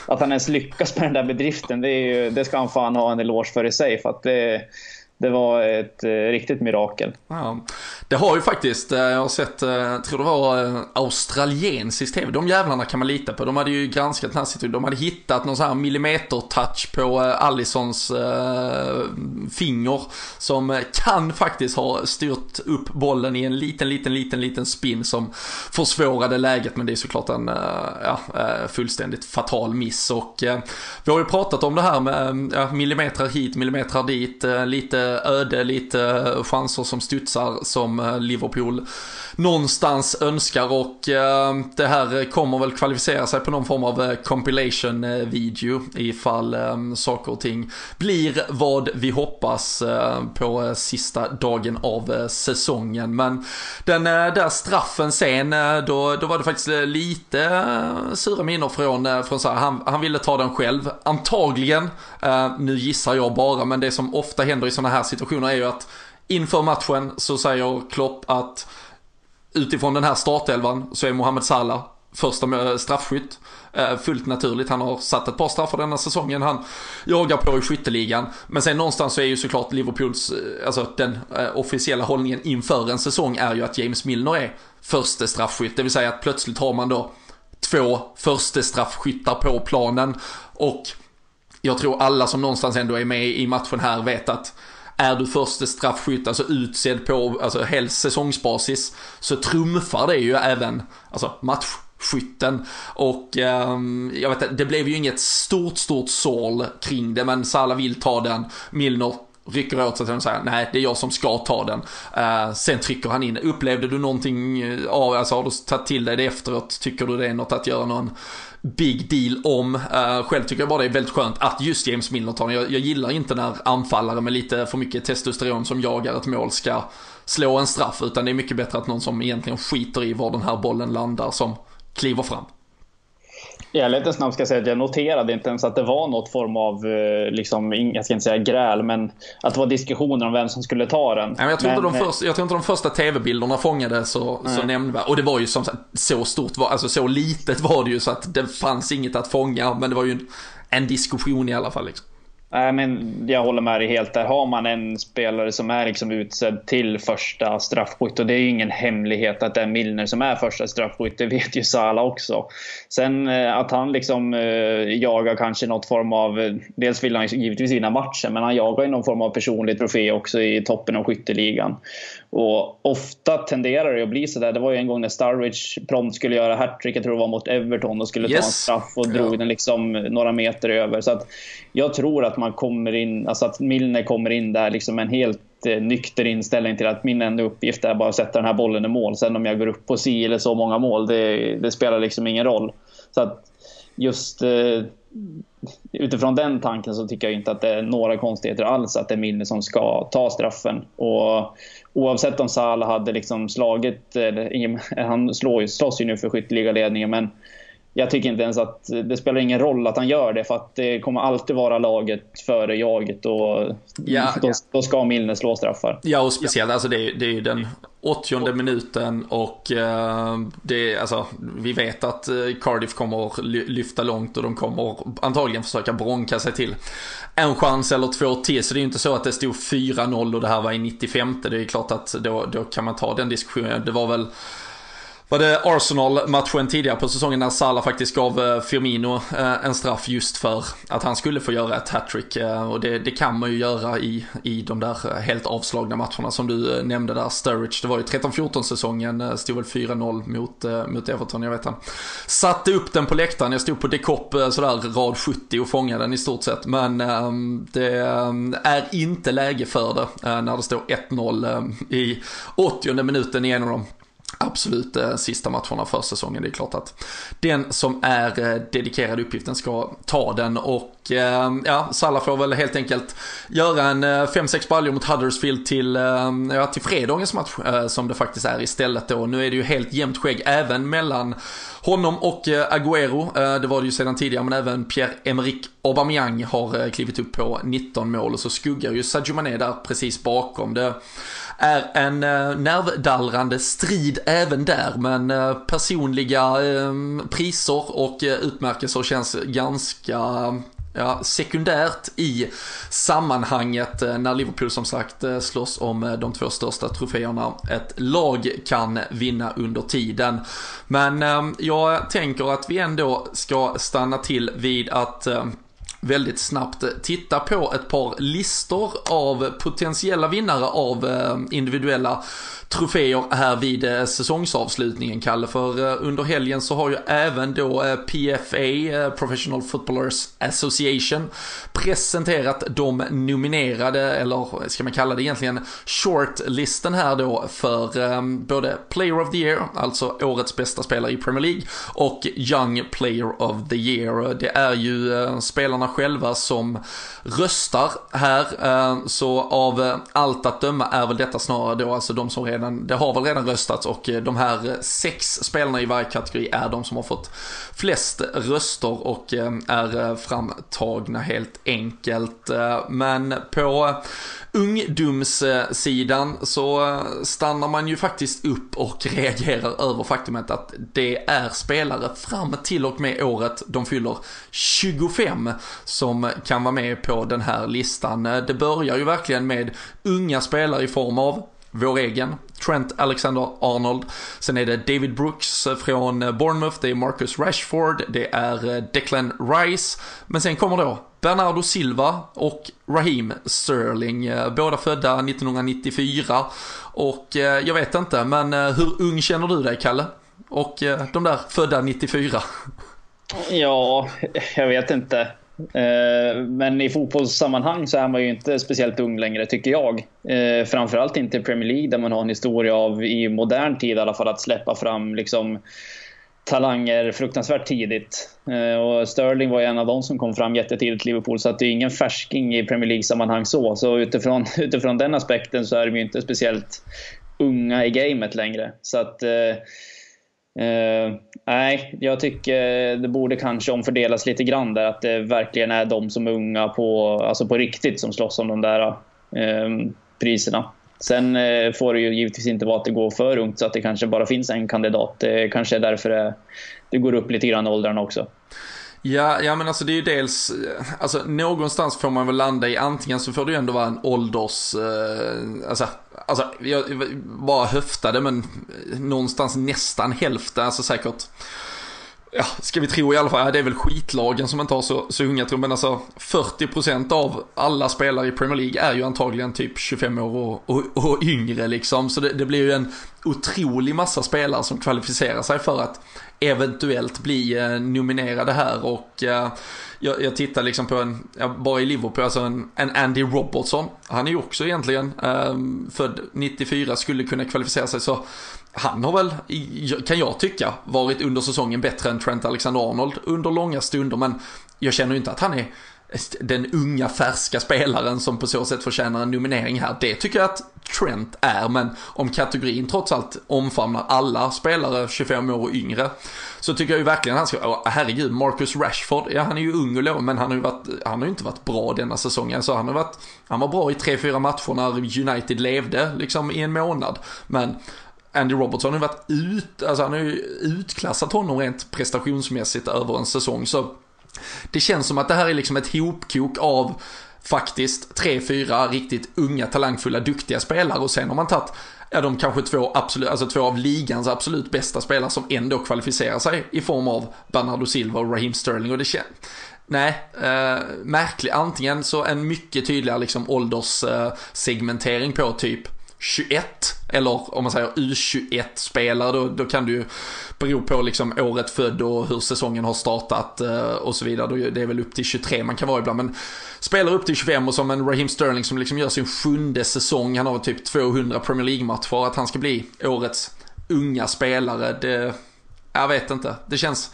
att han ens lyckas med den där bedriften, det, är ju, det ska han fan ha en eloge för i sig. För att det, det var ett eh, riktigt mirakel. Ja. Det har ju faktiskt, eh, jag har sett, eh, jag eh, tror det var eh, australiensisk tv, de jävlarna kan man lita på. De hade ju granskat den här situationen, de hade hittat någon sån här millimeter-touch på eh, Allisons finger som kan faktiskt ha styrt upp bollen i en liten, liten, liten, liten spin som försvårade läget, men det är såklart en ja, fullständigt fatal miss. Och vi har ju pratat om det här med ja, millimeter hit, millimeter dit, lite Eh, öde, lite chanser som studsar som eh, Liverpool någonstans önskar och eh, det här kommer väl kvalificera sig på någon form av eh, compilation eh, video ifall eh, saker och ting blir vad vi hoppas på sista dagen av säsongen. Men den där straffen sen, då, då var det faktiskt lite sura minnen från, från så här, han, han ville ta den själv. Antagligen, nu gissar jag bara, men det som ofta händer i sådana här situationer är ju att inför matchen så säger Klopp att utifrån den här startelvan så är Mohamed Salah första straffskytt. Eh, fullt naturligt, han har satt ett par straffar denna säsongen. Han jagar på i skytteligan. Men sen någonstans så är ju såklart Liverpools, eh, alltså den eh, officiella hållningen inför en säsong är ju att James Milner är första straffskytt. Det vill säga att plötsligt har man då två första straffskyttar på planen. Och jag tror alla som någonstans ändå är med i matchen här vet att är du första straffskytt, alltså utsedd på, alltså helst säsongsbasis, så trumfar det ju även, alltså matchskytten. Och eh, jag vet inte, det blev ju inget stort, stort sål kring det, men Salah vill ta den. Milner rycker åt sig och säger nej det är jag som ska ta den. Uh, sen trycker han in. Upplevde du någonting eh, av, alltså har du tagit till dig det efteråt? Tycker du det är något att göra någon big deal om. Uh, själv tycker jag bara det är väldigt skönt att just James Milner tar den. Jag, jag gillar inte när anfallare med lite för mycket testosteron som jagar ett mål ska slå en straff. Utan det är mycket bättre att någon som egentligen skiter i var den här bollen landar som kliver fram. I ärlighetens namn ska jag säga att jag noterade inte ens att det var något form av, eh, liksom, jag ska inte säga gräl, men att det var diskussioner om vem som skulle ta den. Nej, jag, tror men, inte de första, jag tror inte de första tv-bilderna fångade så, så nämnvärt. Och det var ju som sagt så stort, alltså så litet var det ju så att det fanns inget att fånga, men det var ju en, en diskussion i alla fall. Liksom. Nej, men jag håller med dig helt där. Har man en spelare som är liksom utsedd till första straffskytt och det är ju ingen hemlighet att det är Milner som är första straffskytt. Det vet ju Salah också. Sen eh, att han liksom eh, jagar kanske något form av... Eh, dels vill han givetvis vinna matchen, men han jagar ju någon form av personlig trofé också i toppen av skytteligan. Och ofta tenderar det att bli sådär. Det var ju en gång när Starwich prompt skulle göra hattrick, jag tror det var mot Everton, och skulle yes. ta en straff och drog ja. den liksom några meter över. Så att jag tror att man kommer in, alltså att Milner kommer in där liksom en helt eh, nykter inställning till att min enda uppgift är bara att sätta den här bollen i mål. Sen om jag går upp på si eller så många mål, det, det spelar liksom ingen roll. Så att just eh, utifrån den tanken så tycker jag inte att det är några konstigheter alls att det är Milner som ska ta straffen. Och oavsett om Salah hade liksom slagit, han slår slåss ju nu för skytteligaledningen, men jag tycker inte ens att det spelar ingen roll att han gör det för att det kommer alltid vara laget före jaget och ja, då, ja. då, ska Milner slå straffar. Ja och speciellt, alltså det, är, det är ju den 80 minuten och uh, det, alltså, vi vet att eh, Cardiff kommer lyfta långt och de kommer antagligen försöka bronka sig till en chans eller två till. Så det är ju inte så att det stod 4-0 och det här var i 95. Det är klart att då, då kan man ta den diskussionen. Det var väl var det Arsenal-matchen tidigare på säsongen när Salah faktiskt gav eh, Firmino eh, en straff just för att han skulle få göra ett hattrick. Eh, och det, det, kan man ju göra i, i de där helt avslagna matcherna som du nämnde där, Sturridge. Det var ju 13-14 säsongen, stod väl 4-0 mot, mot Everton, jag vet han. Satte upp den på läktaren, jag stod på Dekopp sådär rad 70 och fångade den i stort sett. Men ehm, det ehm, är inte läge för det när det står 1-0 i 80 minuten i en av de absolut eh, sista matcherna för säsongen. Det är klart att den som är eh, dedikerad uppgiften ska ta den och eh, ja, Salah får väl helt enkelt göra en 5-6 baljor mot Huddersfield till, ja, till fredagens match som det faktiskt är istället då. Nu är det ju helt jämnt skägg även mellan honom och Agüero, det var det ju sedan tidigare, men även Pierre-Emerick Aubameyang har klivit upp på 19 mål och så skuggar ju Sadio Mané där precis bakom. Det är en eh, nervdallrande strid även där, men eh, personliga eh, priser och eh, utmärkelser känns ganska ja, sekundärt i sammanhanget eh, när Liverpool som sagt eh, slåss om de två största troféerna ett lag kan vinna under tiden. Men ehm, jag tänker att vi ändå ska stanna till vid att ehm, väldigt snabbt titta på ett par listor av potentiella vinnare av eh, individuella troféer här vid eh, säsongsavslutningen, Kalle. För eh, under helgen så har ju även då eh, PFA, Professional Footballers Association, presenterat de nominerade, eller ska man kalla det egentligen, shortlisten här då för både Player of the Year, alltså årets bästa spelare i Premier League, och Young Player of the Year. Det är ju spelarna själva som röstar här, så av allt att döma är väl detta snarare då alltså de som redan redan, det har väl redan röstats och eh, de här sex spelarna i varje kategori är de som har fått flest röster och eh, är eh, framtagna helt enkelt. Men på ungdomssidan så stannar man ju faktiskt upp och reagerar över faktumet att det är spelare fram till och med året de fyller 25 som kan vara med på den här listan. Det börjar ju verkligen med unga spelare i form av vår egen Trent Alexander-Arnold. Sen är det David Brooks från eh, Bournemouth, det är Marcus Rashford, det är eh, Declan Rice. Men sen kommer då Bernardo Silva och Raheem Sterling, eh, båda födda 1994. Och jag vet inte, men hur ung känner du dig Kalle? Och de där födda 94? Ja, jag vet inte. Eh, men i fotbollssammanhang så är man ju inte speciellt ung längre, tycker jag. Eh, framförallt inte i Premier League, där man har en historia av, i modern tid i alla fall, att släppa fram liksom talanger fruktansvärt tidigt. Eh, och Sterling var ju en av dem som kom fram jättetidigt i Liverpool, så att det är ingen färsking i Premier League-sammanhang så. Så utifrån, utifrån den aspekten så är de ju inte speciellt unga i gamet längre. Så att... Uh, nej, jag tycker det borde kanske omfördelas lite grann där. Att det verkligen är de som är unga på, alltså på riktigt som slåss om de där uh, priserna. Sen uh, får det ju givetvis inte vara att det går för ungt så att det kanske bara finns en kandidat. Det kanske är därför det, det går upp lite grann i åldrarna också. Ja, ja men alltså det är ju dels, eh, alltså någonstans får man väl landa i antingen så får det ju ändå vara en ålders, eh, alltså, alltså jag bara höftade men någonstans nästan hälften, alltså säkert ja, ska vi tro i alla fall, ja, det är väl skitlagen som inte har så, så unga tror men alltså 40% av alla spelare i Premier League är ju antagligen typ 25 år och, och, och yngre liksom. Så det, det, blir ju en otrolig massa spelare som kvalificerar sig för att eventuellt bli eh, nominerade här och eh, jag, jag tittar liksom på en, bara i Liverpool, alltså en, en Andy Robertson. Han är ju också egentligen eh, född 94, skulle kunna kvalificera sig så han har väl, kan jag tycka, varit under säsongen bättre än Trent Alexander-Arnold under långa stunder men jag känner ju inte att han är den unga färska spelaren som på så sätt förtjänar en nominering här. Det tycker jag att Trent är, men om kategorin trots allt omfamnar alla spelare 25 år och yngre så tycker jag ju verkligen han ska, oh, herregud, Marcus Rashford, ja han är ju ung och låg, men han har ju varit, han har ju inte varit bra denna säsongen. Så han har varit, han var bra i 3-4 matcher när United levde liksom i en månad. Men Andy Robertson har ju varit ut, alltså han har ju utklassat honom rent prestationsmässigt över en säsong. Så det känns som att det här är liksom ett hopkok av faktiskt tre, fyra riktigt unga, talangfulla, duktiga spelare och sen har man tagit ja, de kanske två, absolut, alltså två av ligans absolut bästa spelare som ändå kvalificerar sig i form av Bernardo Silva och Raheem Sterling och det känns Nej, eh, märklig. Antingen så en mycket tydligare liksom ålderssegmentering eh, på typ 21 eller om man säger U21-spelare då, då kan det ju bero på liksom året född och hur säsongen har startat eh, och så vidare. Det är väl upp till 23 man kan vara ibland. Men spelar upp till 25 och som en Raheem Sterling som liksom gör sin sjunde säsong, han har typ 200 Premier League-matcher, att han ska bli årets unga spelare, det, jag vet inte. Det känns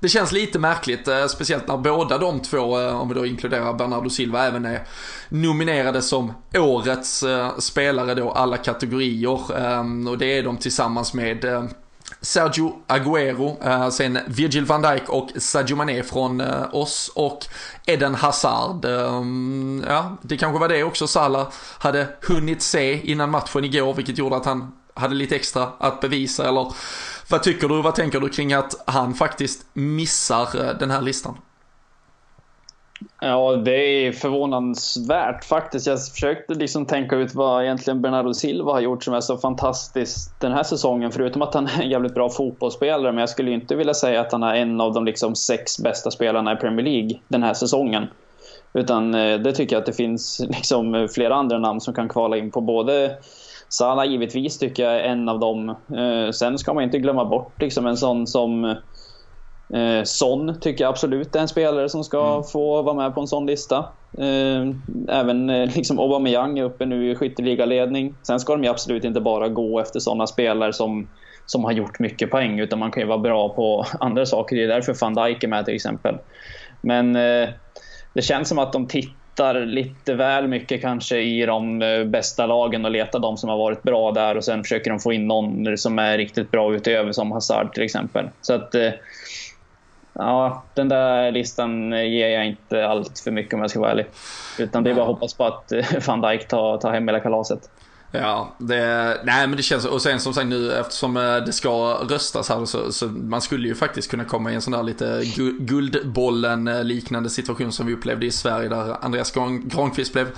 det känns lite märkligt, eh, speciellt när båda de två, eh, om vi då inkluderar Bernardo Silva, även är nominerade som årets eh, spelare då, alla kategorier. Ehm, och det är de tillsammans med Sergio Agüero, sen Virgil van Dijk och Sadio Mané från oss och Eden Hazard. Ehm, ja, det kanske var det också Salah hade hunnit se innan matchen igår, vilket gjorde att han hade lite extra att bevisa eller vad tycker du, vad tänker du kring att han faktiskt missar eh, den här listan? Ja, det är förvånansvärt faktiskt. Jag försökte liksom tänka ut vad egentligen Bernardo Silva har gjort som är så fantastiskt den här säsongen. Förutom att han är en jävligt bra fotbollsspelare. Men jag skulle inte vilja säga att han är en av de liksom sex bästa spelarna i Premier League den här säsongen. Utan eh, det tycker jag att det finns liksom flera andra namn som kan kvala in på både Salah givetvis tycker jag är en av dem. Eh, sen ska man inte glömma bort liksom en sån som eh, Son tycker jag absolut är en spelare som ska mm. få vara med på en sån lista. Eh, även liksom Aubameyang är uppe nu i skytteligaledning. Sen ska de ju absolut inte bara gå efter sådana spelare som, som har gjort mycket poäng utan man kan ju vara bra på andra saker. Det är därför van Dijk är med till exempel. Men det känns som att de tittar tittar lite väl mycket kanske i de eh, bästa lagen och letar de som har varit bra där och sen försöker de få in någon som är riktigt bra utöver som Hazard till exempel. Så att eh, ja, den där listan ger jag inte allt för mycket om jag ska vara ärlig. Utan det är bara att hoppas på att eh, van Dijk tar, tar hem hela kalaset. Ja, det, nej men det känns, och sen som sagt nu eftersom eh, det ska röstas här så, så man skulle ju faktiskt kunna komma i en sån där lite guldbollen eh, liknande situation som vi upplevde i Sverige där Andreas Granqvist blev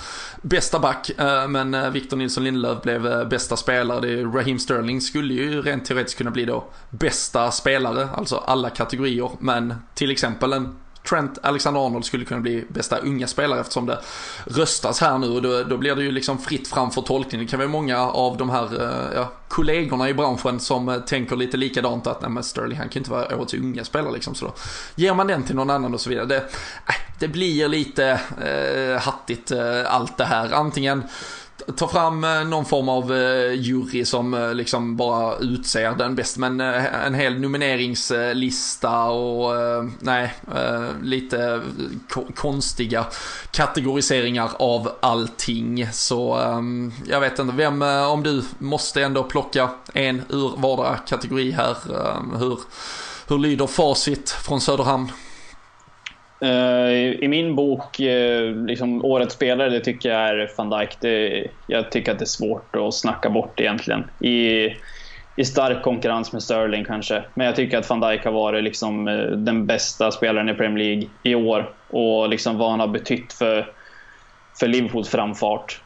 bästa back eh, men Victor Nilsson Lindelöf blev bästa spelare. Raheem Sterling skulle ju rent teoretiskt kunna bli då bästa spelare, alltså alla kategorier men till exempel en Trent Alexander-Arnold skulle kunna bli bästa unga spelare eftersom det röstas här nu och då, då blir det ju liksom fritt fram för tolkning. Det kan vara många av de här eh, ja, kollegorna i branschen som eh, tänker lite likadant att nej men Sterling han kan inte vara årets unga spelare liksom så då ger man den till någon annan och så vidare. Det, eh, det blir lite eh, hattigt eh, allt det här. Antingen ta fram eh, någon form av eh, jury som eh, liksom bara utser den bäst. Men en hel nomineringslista och nej, lite konstiga kategoriseringar av allting. Så jag vet inte, vem, om du måste ändå plocka en ur vardera kategori här, hur, hur lyder facit från Söderhamn? Eh, I min bok, eh, liksom, Årets spelare, det tycker jag är van Dijk. Det, jag tycker att det är svårt att snacka bort egentligen. I, i stark konkurrens med Sterling kanske. Men jag tycker att van Dijk har varit liksom, eh, den bästa spelaren i Premier League i år. Och liksom vad han har betytt för, för Liverpools framfart.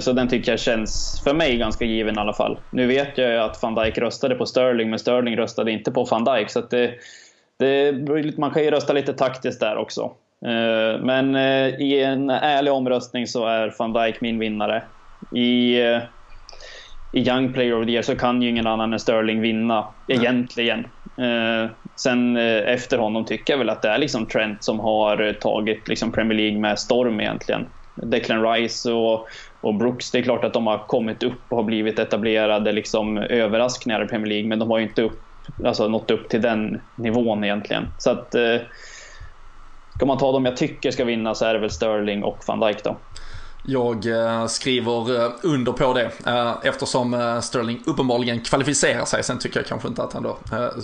Så den tycker jag känns, för mig, ganska given i alla fall. Nu vet jag ju att van Dijk röstade på Sterling, men Sterling röstade inte på van Dijk. Så det, det, man kan ju rösta lite taktiskt där också. Eh, men eh, i en ärlig omröstning så är van Dijk min vinnare. I, eh, i Young Player of the Year så kan ju ingen annan än Sterling vinna, egentligen. Sen efter honom tycker jag väl att det är liksom Trent som har tagit liksom Premier League med storm egentligen. Declan Rice och, och Brooks, det är klart att de har kommit upp och har blivit etablerade liksom överraskningar i Premier League, men de har ju inte upp alltså nått upp till den nivån egentligen. Så att eh, Ska man ta dem jag tycker ska vinna så är det väl Sterling och van Dijk då. Jag eh, skriver eh, under på det eh, eftersom Sterling uppenbarligen kvalificerar sig. Sen tycker jag kanske inte att han då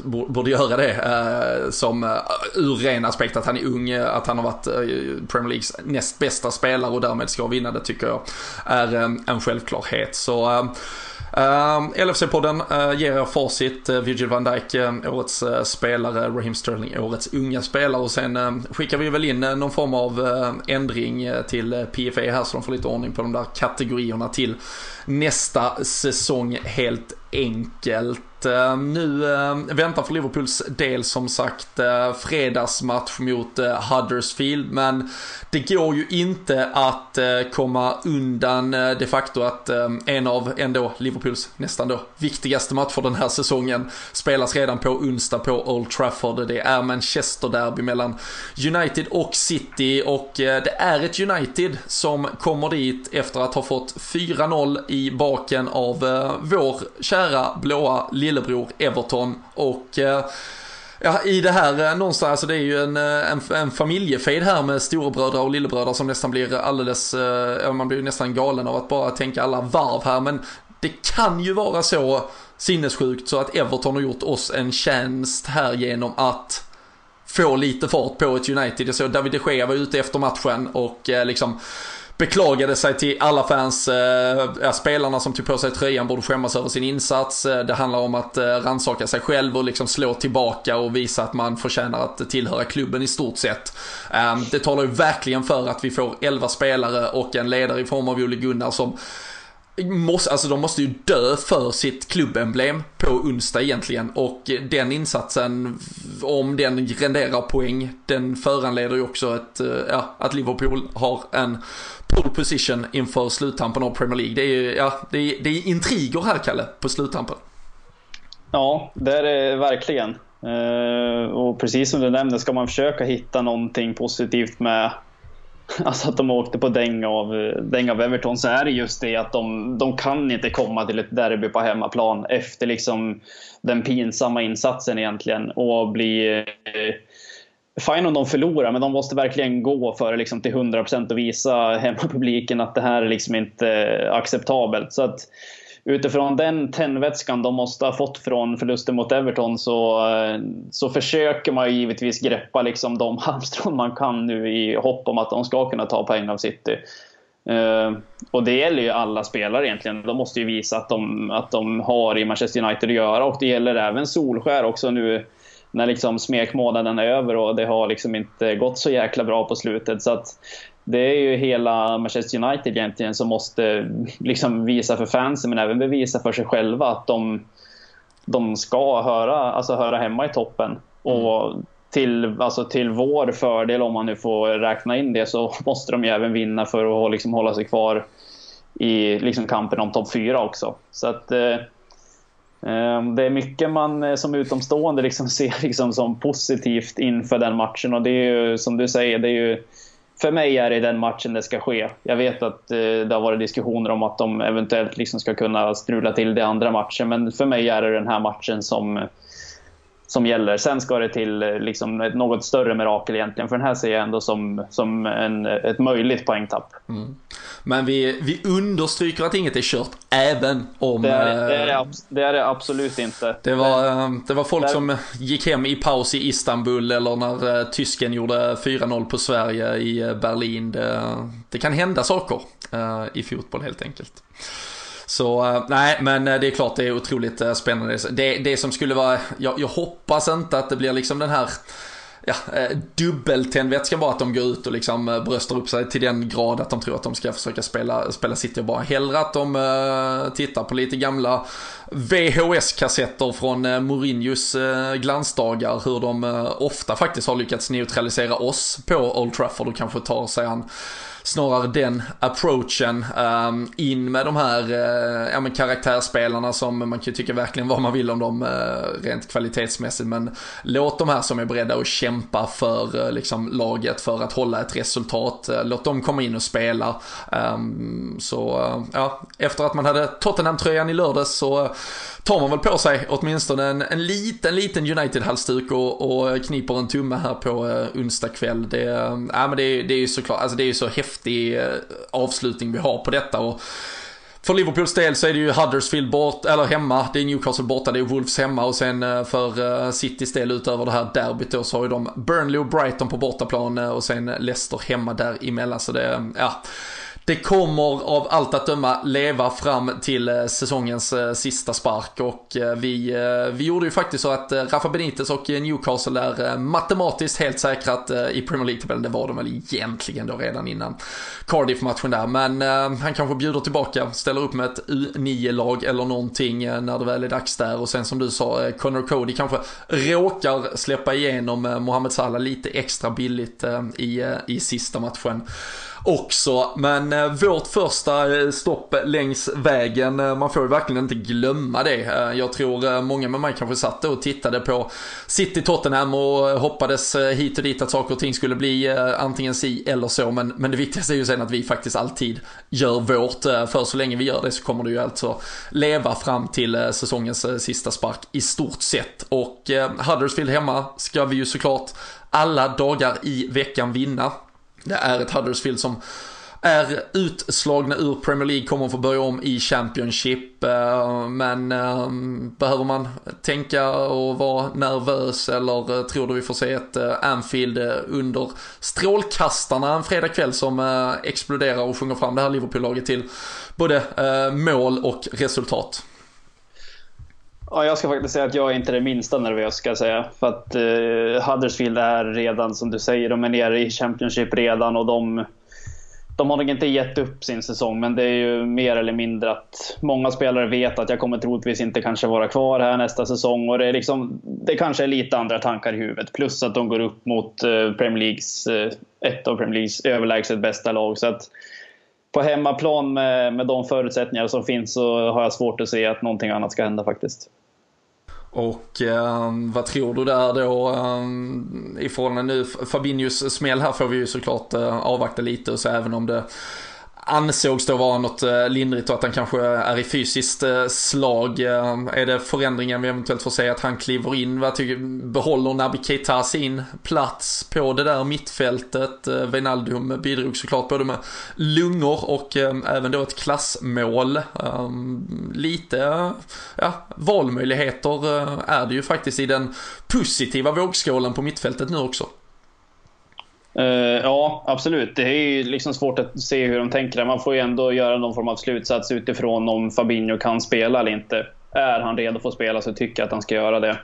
borde göra det som ur ren aspekt att han är ung, att han har varit Premier Leagues näst bästa spelare och därmed ska vinna det tycker jag är en självklarhet. Så Ehm, uh, LFC-podden uh, eh, ger er facit. Uh, Virgil van Dijk, uh, årets uh, spelare, Raheem Sterling, årets unga spelare och sen uh, skickar vi väl in någon form av ändring till PFA här så de får lite ordning på de där kategorierna till nästa säsong helt enkelt. Eh, nu eh, väntar för Liverpools del som sagt eh, fredagsmatch mot Huddersfield men det går ju inte att komma undan de facto att en av ändå Liverpools nästan då viktigaste matcher den här säsongen spelas redan på onsdag på Old Trafford. Det är Manchester Derby mellan United och City och det är ett United som kommer dit efter att ha fått 4-0 i baken av vår kära blåa lillebror Everton och eh, Ja, i det här eh, någonstans, alltså det är ju en, eh, en, en familjefejd här med storebröder och lillebröder som nästan blir alldeles, eh, ja man blir ju nästan galen av att bara tänka alla varv här, men det kan ju vara så sinnessjukt så att Everton har gjort oss en tjänst här genom att få lite fart på ett United. Jag såg David de Gea var ute efter matchen och liksom beklagade sig till alla fans, eh, spelarna som tog på sig tröjan borde skämmas över sin insats. Eh, det handlar om att eh, rannsaka sig själv och liksom slå tillbaka och visa att man förtjänar att tillhöra klubben i stort sett. Eh, det talar ju verkligen för att vi får 11 spelare och en ledare i form av Olle Gunnar som Måste, alltså de måste ju dö för sitt klubbemblem på onsdag egentligen och den insatsen, om den renderar poäng, den föranleder ju också ett, eh, ja, att Liverpool har en pole position inför sluttampen av Premier League. Det är, ja, det är, det är intriger här Kalle, på sluttampen. Ja, det är det verkligen. Eh, och precis som du nämnde, ska man försöka hitta någonting positivt med alltså att de åkte på däng av, däng av Everton så är det just det att de, de kan inte komma till ett derby på hemmaplan efter liksom den pinsamma insatsen egentligen och bli eh, Fine om de förlorar, men de måste verkligen gå för det liksom till 100% och visa hemmapubliken att det här är liksom inte eh, acceptabelt. Så att utifrån den tändvätskan de måste ha fått från förlusten mot Everton så, eh, så försöker man givetvis greppa liksom de halmstrån man kan nu i hopp om att de ska kunna ta poäng av City. Uh, och det gäller ju alla spelare egentligen. De måste ju visa att de, att de har i Manchester United att göra och det gäller även Solskär också nu när liksom smekmånaden är över och det har liksom inte gått så jäkla bra på slutet. Så att det är ju hela Manchester United egentligen som måste liksom visa för fansen men även bevisa för sig själva att de, de ska höra, alltså höra hemma i toppen. Och till, alltså till vår fördel, om man nu får räkna in det, så måste de ju även vinna för att liksom hålla sig kvar i liksom kampen om topp 4 också. Så att eh, Ehm, det är mycket man eh, som utomstående liksom ser liksom som positivt inför den matchen och det är ju som du säger, det är ju för mig är det den matchen det ska ske. Jag vet att eh, det har varit diskussioner om att de eventuellt liksom ska kunna strula till det andra matchen, men för mig är det den här matchen som som gäller. Sen ska det till eh, liksom ett något större mirakel egentligen. För den här ser jag ändå som, som en, ett möjligt poängtapp. Mm. Men vi, vi understryker att inget är kört, även om... Det är det, är det, det, är det absolut inte. Det var, eh, det var folk det... som gick hem i paus i Istanbul eller när tysken gjorde 4-0 på Sverige i Berlin. Det, det kan hända saker i fotboll helt enkelt. Så eh, nej, men eh, det är klart det är otroligt eh, spännande. Det, det som skulle vara, jag, jag hoppas inte att det blir liksom den här ja, dubbeltändvätska bara att de går ut och liksom bröstar upp sig till den grad att de tror att de ska försöka spela, spela City och bara hellre att de uh, tittar på lite gamla VHS-kassetter från uh, Mourinhos uh, glansdagar hur de uh, ofta faktiskt har lyckats neutralisera oss på Old Trafford och kanske tar sig an snarare den approachen um, in med de här uh, ja, men karaktärsspelarna som man kan tycka verkligen vad man vill om dem uh, rent kvalitetsmässigt men låt de här som är beredda att kämpa för uh, liksom, laget för att hålla ett resultat, låt dem komma in och spela. Um, så ja, efter att man hade Tottenham-tröjan i lördags så tar man väl på sig åtminstone en, en liten, liten United-halsduk och, och kniper en tumme här på uh, onsdag kväll. Det, uh, men det, det är ju såklart, alltså det är ju så häftigt häftig eh, avslutning vi har på detta. Och, för Liverpools del så är det ju Huddersfield bort, eller hemma, det är Newcastle borta, det är Wolves hemma. Och sen eh, för eh, Citys del utöver det här derbyt då så har ju de Burnley och Brighton på bortaplan och sen Leicester hemma däremellan. Så det, ja det kommer av allt att döma leva fram till eh, säsongens eh, sista spark och eh, vi, vi gjorde ju faktiskt så att Rafa Benitez och Newcastle är matematiskt helt säkrat i Premier League-tabellen. Det var de väl egentligen då redan innan Cardiff-matchen där. Men han kanske bjuder tillbaka, ställer upp med ett U9-lag eller någonting när det väl är dags där. Och sen som du sa, Connor Cody kanske råkar släppa igenom Mohamed Salah lite extra billigt i, i sista matchen också. Men eh, vårt första eh, stopp längs vägen, eh, man får ju verkligen inte glömma det. Eh, jag tror många med mig kanske satt och tittade på City Tottenham och hoppades hit och dit att saker och ting skulle bli antingen si eller så. Men, men det viktigaste är ju sen att vi faktiskt alltid gör vårt. För så länge vi gör det så kommer det ju alltså leva fram till säsongens sista spark i stort sett. Och Huddersfield hemma ska vi ju såklart alla dagar i veckan vinna. Det är ett Huddersfield som är utslagna ur Premier League, kommer att få börja om i Championship. Eh, men ehm, behöver man tänka och vara nervös eller eh, tror du vi får se ett eh, Anfield under strålkastarna en fredagkväll som exploderar och sjunger fram det här Liverpool-laget till både mål och resultat? Ja, jag ska faktiskt säga att jag är inte det minsta nervös ska jag säga. För att eh, Huddersfield är redan, som du säger, de är nere i Championship redan och de, de har nog inte gett upp sin säsong. Men det är ju mer eller mindre att många spelare vet att jag kommer troligtvis inte kanske vara kvar här nästa säsong. Och det, är liksom, det kanske är lite andra tankar i huvudet. Plus att de går upp mot eh, Premier Leagues, eh, ett av Premier Leagues överlägset bästa lag. Så att, på hemmaplan med, med de förutsättningar som finns så har jag svårt att se att någonting annat ska hända faktiskt. Och eh, vad tror du där då eh, ifrån nu, Fabinhos smäll här får vi ju såklart eh, avvakta lite och så även om det ansågs då vara något eh, lindrigt och att han kanske är i fysiskt eh, slag. Eh, är det förändringen vi eventuellt får se att han kliver in? Vad tycker, behåller Naby Keita sin plats på det där mittfältet? Wijnaldum bidrog såklart både med lungor och även då ett klassmål. Lite ja, valmöjligheter är det ju faktiskt i den positiva vågskålen på mittfältet nu också. Uh, ja, absolut. Det är ju liksom svårt att se hur de tänker. Man får ju ändå göra någon form av slutsats utifrån om Fabinho kan spela eller inte. Är han redo för att spela så tycker jag att han ska göra det.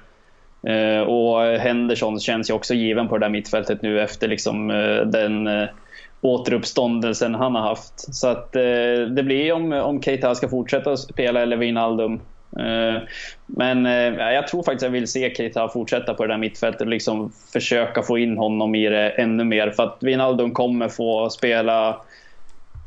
Uh, och Henderson känns ju också given på det där mittfältet nu efter liksom, uh, den återuppståndelsen han har haft. Så att det blir om, om Keita ska fortsätta spela eller Wijnaldum. Eh, men eh, jag tror faktiskt jag vill se Keita fortsätta på det där mittfältet och liksom försöka få in honom i det ännu mer. För att Wijnaldum kommer få spela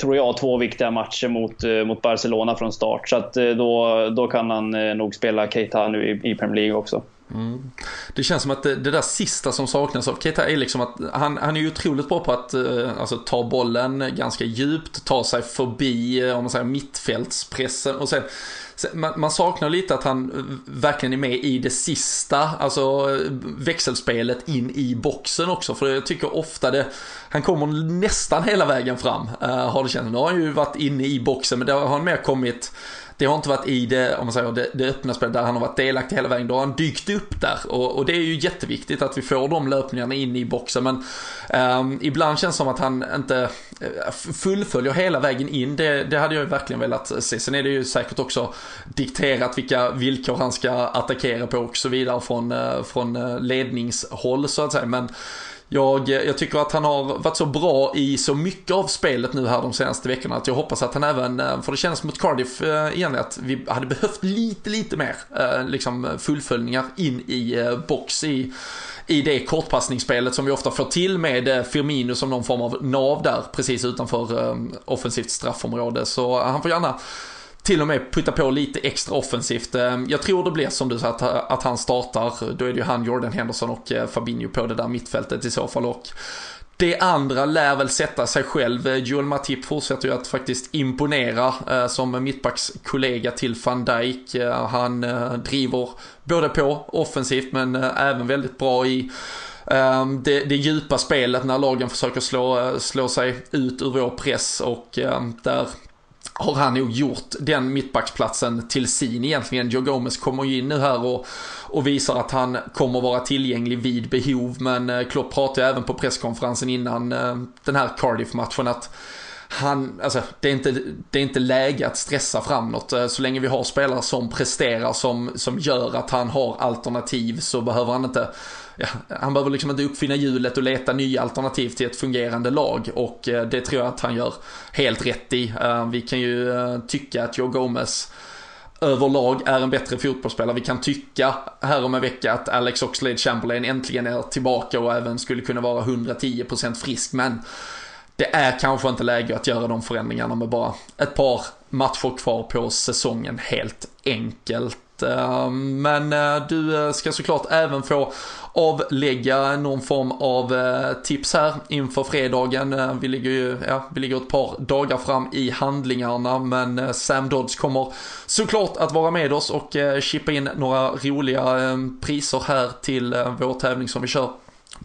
tror jag, två viktiga matcher mot, eh, mot Barcelona från start. Så att då, då kan han nog spela Keita nu i, i Premier League också. Mm. Det känns som att det, det, där sista som saknas av Keita är liksom att han, han är ju otroligt bra på att alltså, ta bollen ganska djupt, ta sig förbi om man säger mittfältspressen och sen man, man, saknar lite att han verkligen är med i det sista, alltså växelspelet in i boxen också. För jag tycker ofta det, han kommer nästan hela vägen fram, uh, har det känts. Nu har han ju varit inne i boxen, men där har han mer kommit det har inte varit i det, om man säger, det, det öppna spelet där han har varit delaktig hela vägen. Då har han dykt upp där och, och det är ju jätteviktigt att vi får de löpningarna in i boxen. Men um, ibland känns det som att han inte eh, fullföljer hela vägen in. Det, det hade jag ju verkligen velat se. Sen är det ju säkert också dikterat vilka villkor han ska attackera på och så vidare från, eh, från eh, ledningshåll så att säga. Men jag, eh, jag, tycker att han har varit så bra i så mycket av spelet nu här de senaste veckorna att jag hoppas att han även, eh, för det känns mot Cardiff eh, igen att vi hade behövt lite, lite mer liksom fullföljningar in i box i, i det kortpassningsspelet som vi ofta får till med Firmino som någon form av nav där precis utanför offensivt straffområde. Så han får gärna till och med putta på lite extra offensivt. Eh, jag tror det blir som du sa att, att han startar. Då är det ju han, Jordan Henderson och eh, Fabinho på det där mittfältet i så fall. Och det andra lär väl sätta sig själv. Eh, Joel Matip fortsätter ju att faktiskt imponera som mittbackskollega till van Dijk. Han driver både på offensivt men även väldigt bra i det, det djupa spelet när lagen försöker slå, slå sig ut ur vår press och där har han nog gjort den mittbacksplatsen till sin egentligen. Joe Gomez kommer ju in nu här och, och visar att han kommer vara tillgänglig vid behov. Men eh, Klopp pratade även på presskonferensen innan eh, den här Cardiff-matchen att han, alltså, det, är inte, det är inte läge att stressa framåt. något. så länge vi har spelare som presterar, som, som gör att han har alternativ så behöver han inte ja, han behöver liksom inte uppfinna hjulet och leta nya alternativ till ett fungerande lag och eh, det tror jag att han gör helt rätt i. Eh, vi kan ju eh, tycka att Joe Gomez överlag är en bättre fotbollsspelare. Vi kan tycka här om en vecka att Alex Oxlade Chamberlain äntligen är tillbaka och även skulle kunna vara 110% frisk. Men det är kanske inte läge att göra de förändringarna med bara ett par matcher kvar på säsongen helt enkelt. Eh, men eh, du eh, ska såklart även få avlägga någon form av tips här inför fredagen. Vi ligger ju, ja, vi ligger ett par dagar fram i handlingarna men Sam Dodds kommer såklart att vara med oss och chippa in några roliga priser här till vår tävling som vi kör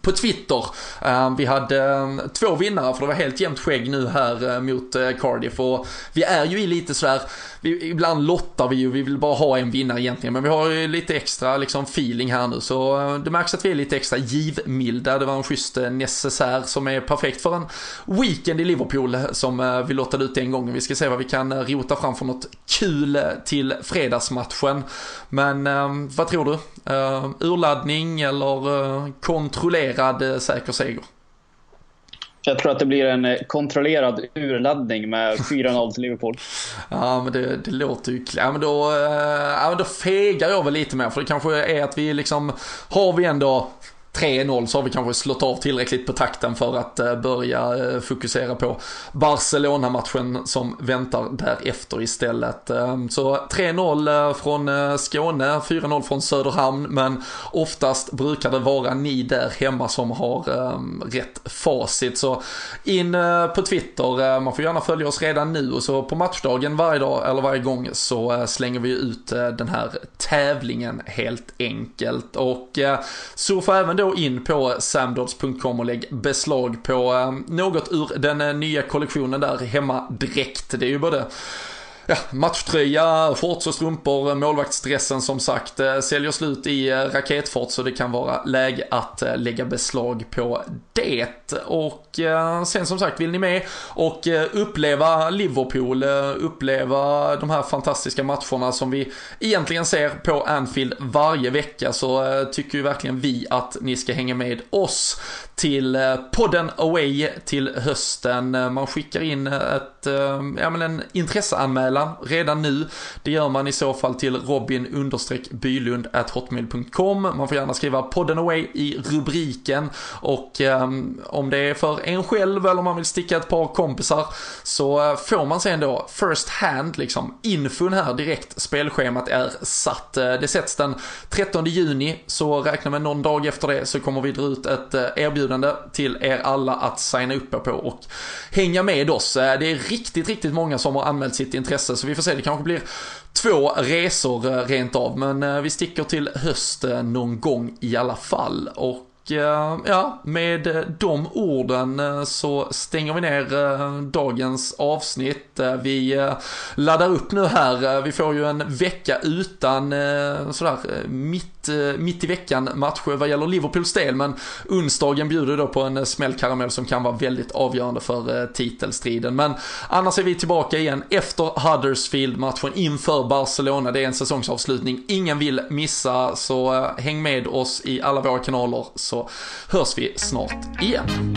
på Twitter. Ehm, vi hade ehm, två vinnare för det var helt jämnt skägg nu här eh, mot eh, Cardiff och vi är ju i lite sådär vi, ibland lottar vi ju, vi vill bara ha en vinnare egentligen, men vi har ju lite extra liksom feeling här nu, så eh, det märks att vi är lite extra givmilda. Det var en schysst necessär som är perfekt för en weekend i Liverpool som vi lottade ut en gång. Vi ska se vad vi kan rota fram för något kul till fredagsmatchen. Men ehm, vad tror du? Urladdning eller kontrollerad säker seger? Jag tror att det blir en eh, kontrollerad urladdning med 4-0 till Liverpool. Ja, men det, det låter ju ja, men då, eh, ja, men då fegar jag väl lite mer. För det kanske är att vi liksom, har vi ändå 3-0 så har vi kanske slått av tillräckligt på takten för att eh, börja eh, fokusera på Barcelona-matchen som väntar därefter istället. Ehm, så 3-0 eh, från Skåne, 4-0 från Söderhamn, men oftast brukar det vara ni där hemma som har ehm, rätt facit. Så in på Twitter, man får gärna följa oss redan nu och så på matchdagen varje dag eller varje gång så slänger vi ut den här tävlingen helt enkelt. Och surfa även då in på samdods.com och lägg beslag på eh, något ur den eh, nya kollektionen där hemma direkt. Det är ju både ja, matchtröja, shorts och strumpor, målvaktsdressen som sagt eh, säljer slut i eh, raketfart så det kan vara läge att eh, lägga beslag på det. Och sen som sagt, vill ni med och uppleva Liverpool, uppleva de här fantastiska matcherna som vi egentligen ser på Anfield varje vecka så tycker ju verkligen vi att ni ska hänga med oss till podden Away till hösten. Man skickar in ett, ja men en intresseanmälan anmälan redan nu. Det gör man i så fall till robin bylund hotmail.com. Man får gärna skriva podden away i rubriken och eh, om det är för en själv eller om man vill sticka ett par kompisar så eh, får man sen då first hand liksom infon här direkt. Spelschemat är satt. Eh, det sätts den 13 juni så räkna med någon dag efter det så kommer vi dra ut ett eh, erbjudande till er alla att signa upp er på och hänga med oss. Det är riktigt, riktigt många som har anmält sitt intresse så vi får se, det kanske blir två resor eh, rent av men eh, vi sticker till hösten någon gång i alla fall. Och Eh, ja, med de orden eh, så stänger vi ner eh, dagens avsnitt. Vi laddar upp nu här. Vi får ju en vecka utan sådär mitt, mitt i veckan matcher vad gäller Liverpools del. Men onsdagen bjuder då på en smällkaramell som kan vara väldigt avgörande för titelstriden. Men annars är vi tillbaka igen efter Huddersfield-matchen inför Barcelona. Det är en säsongsavslutning ingen vill missa. Så häng med oss i alla våra kanaler. Så så hörs vi snart igen.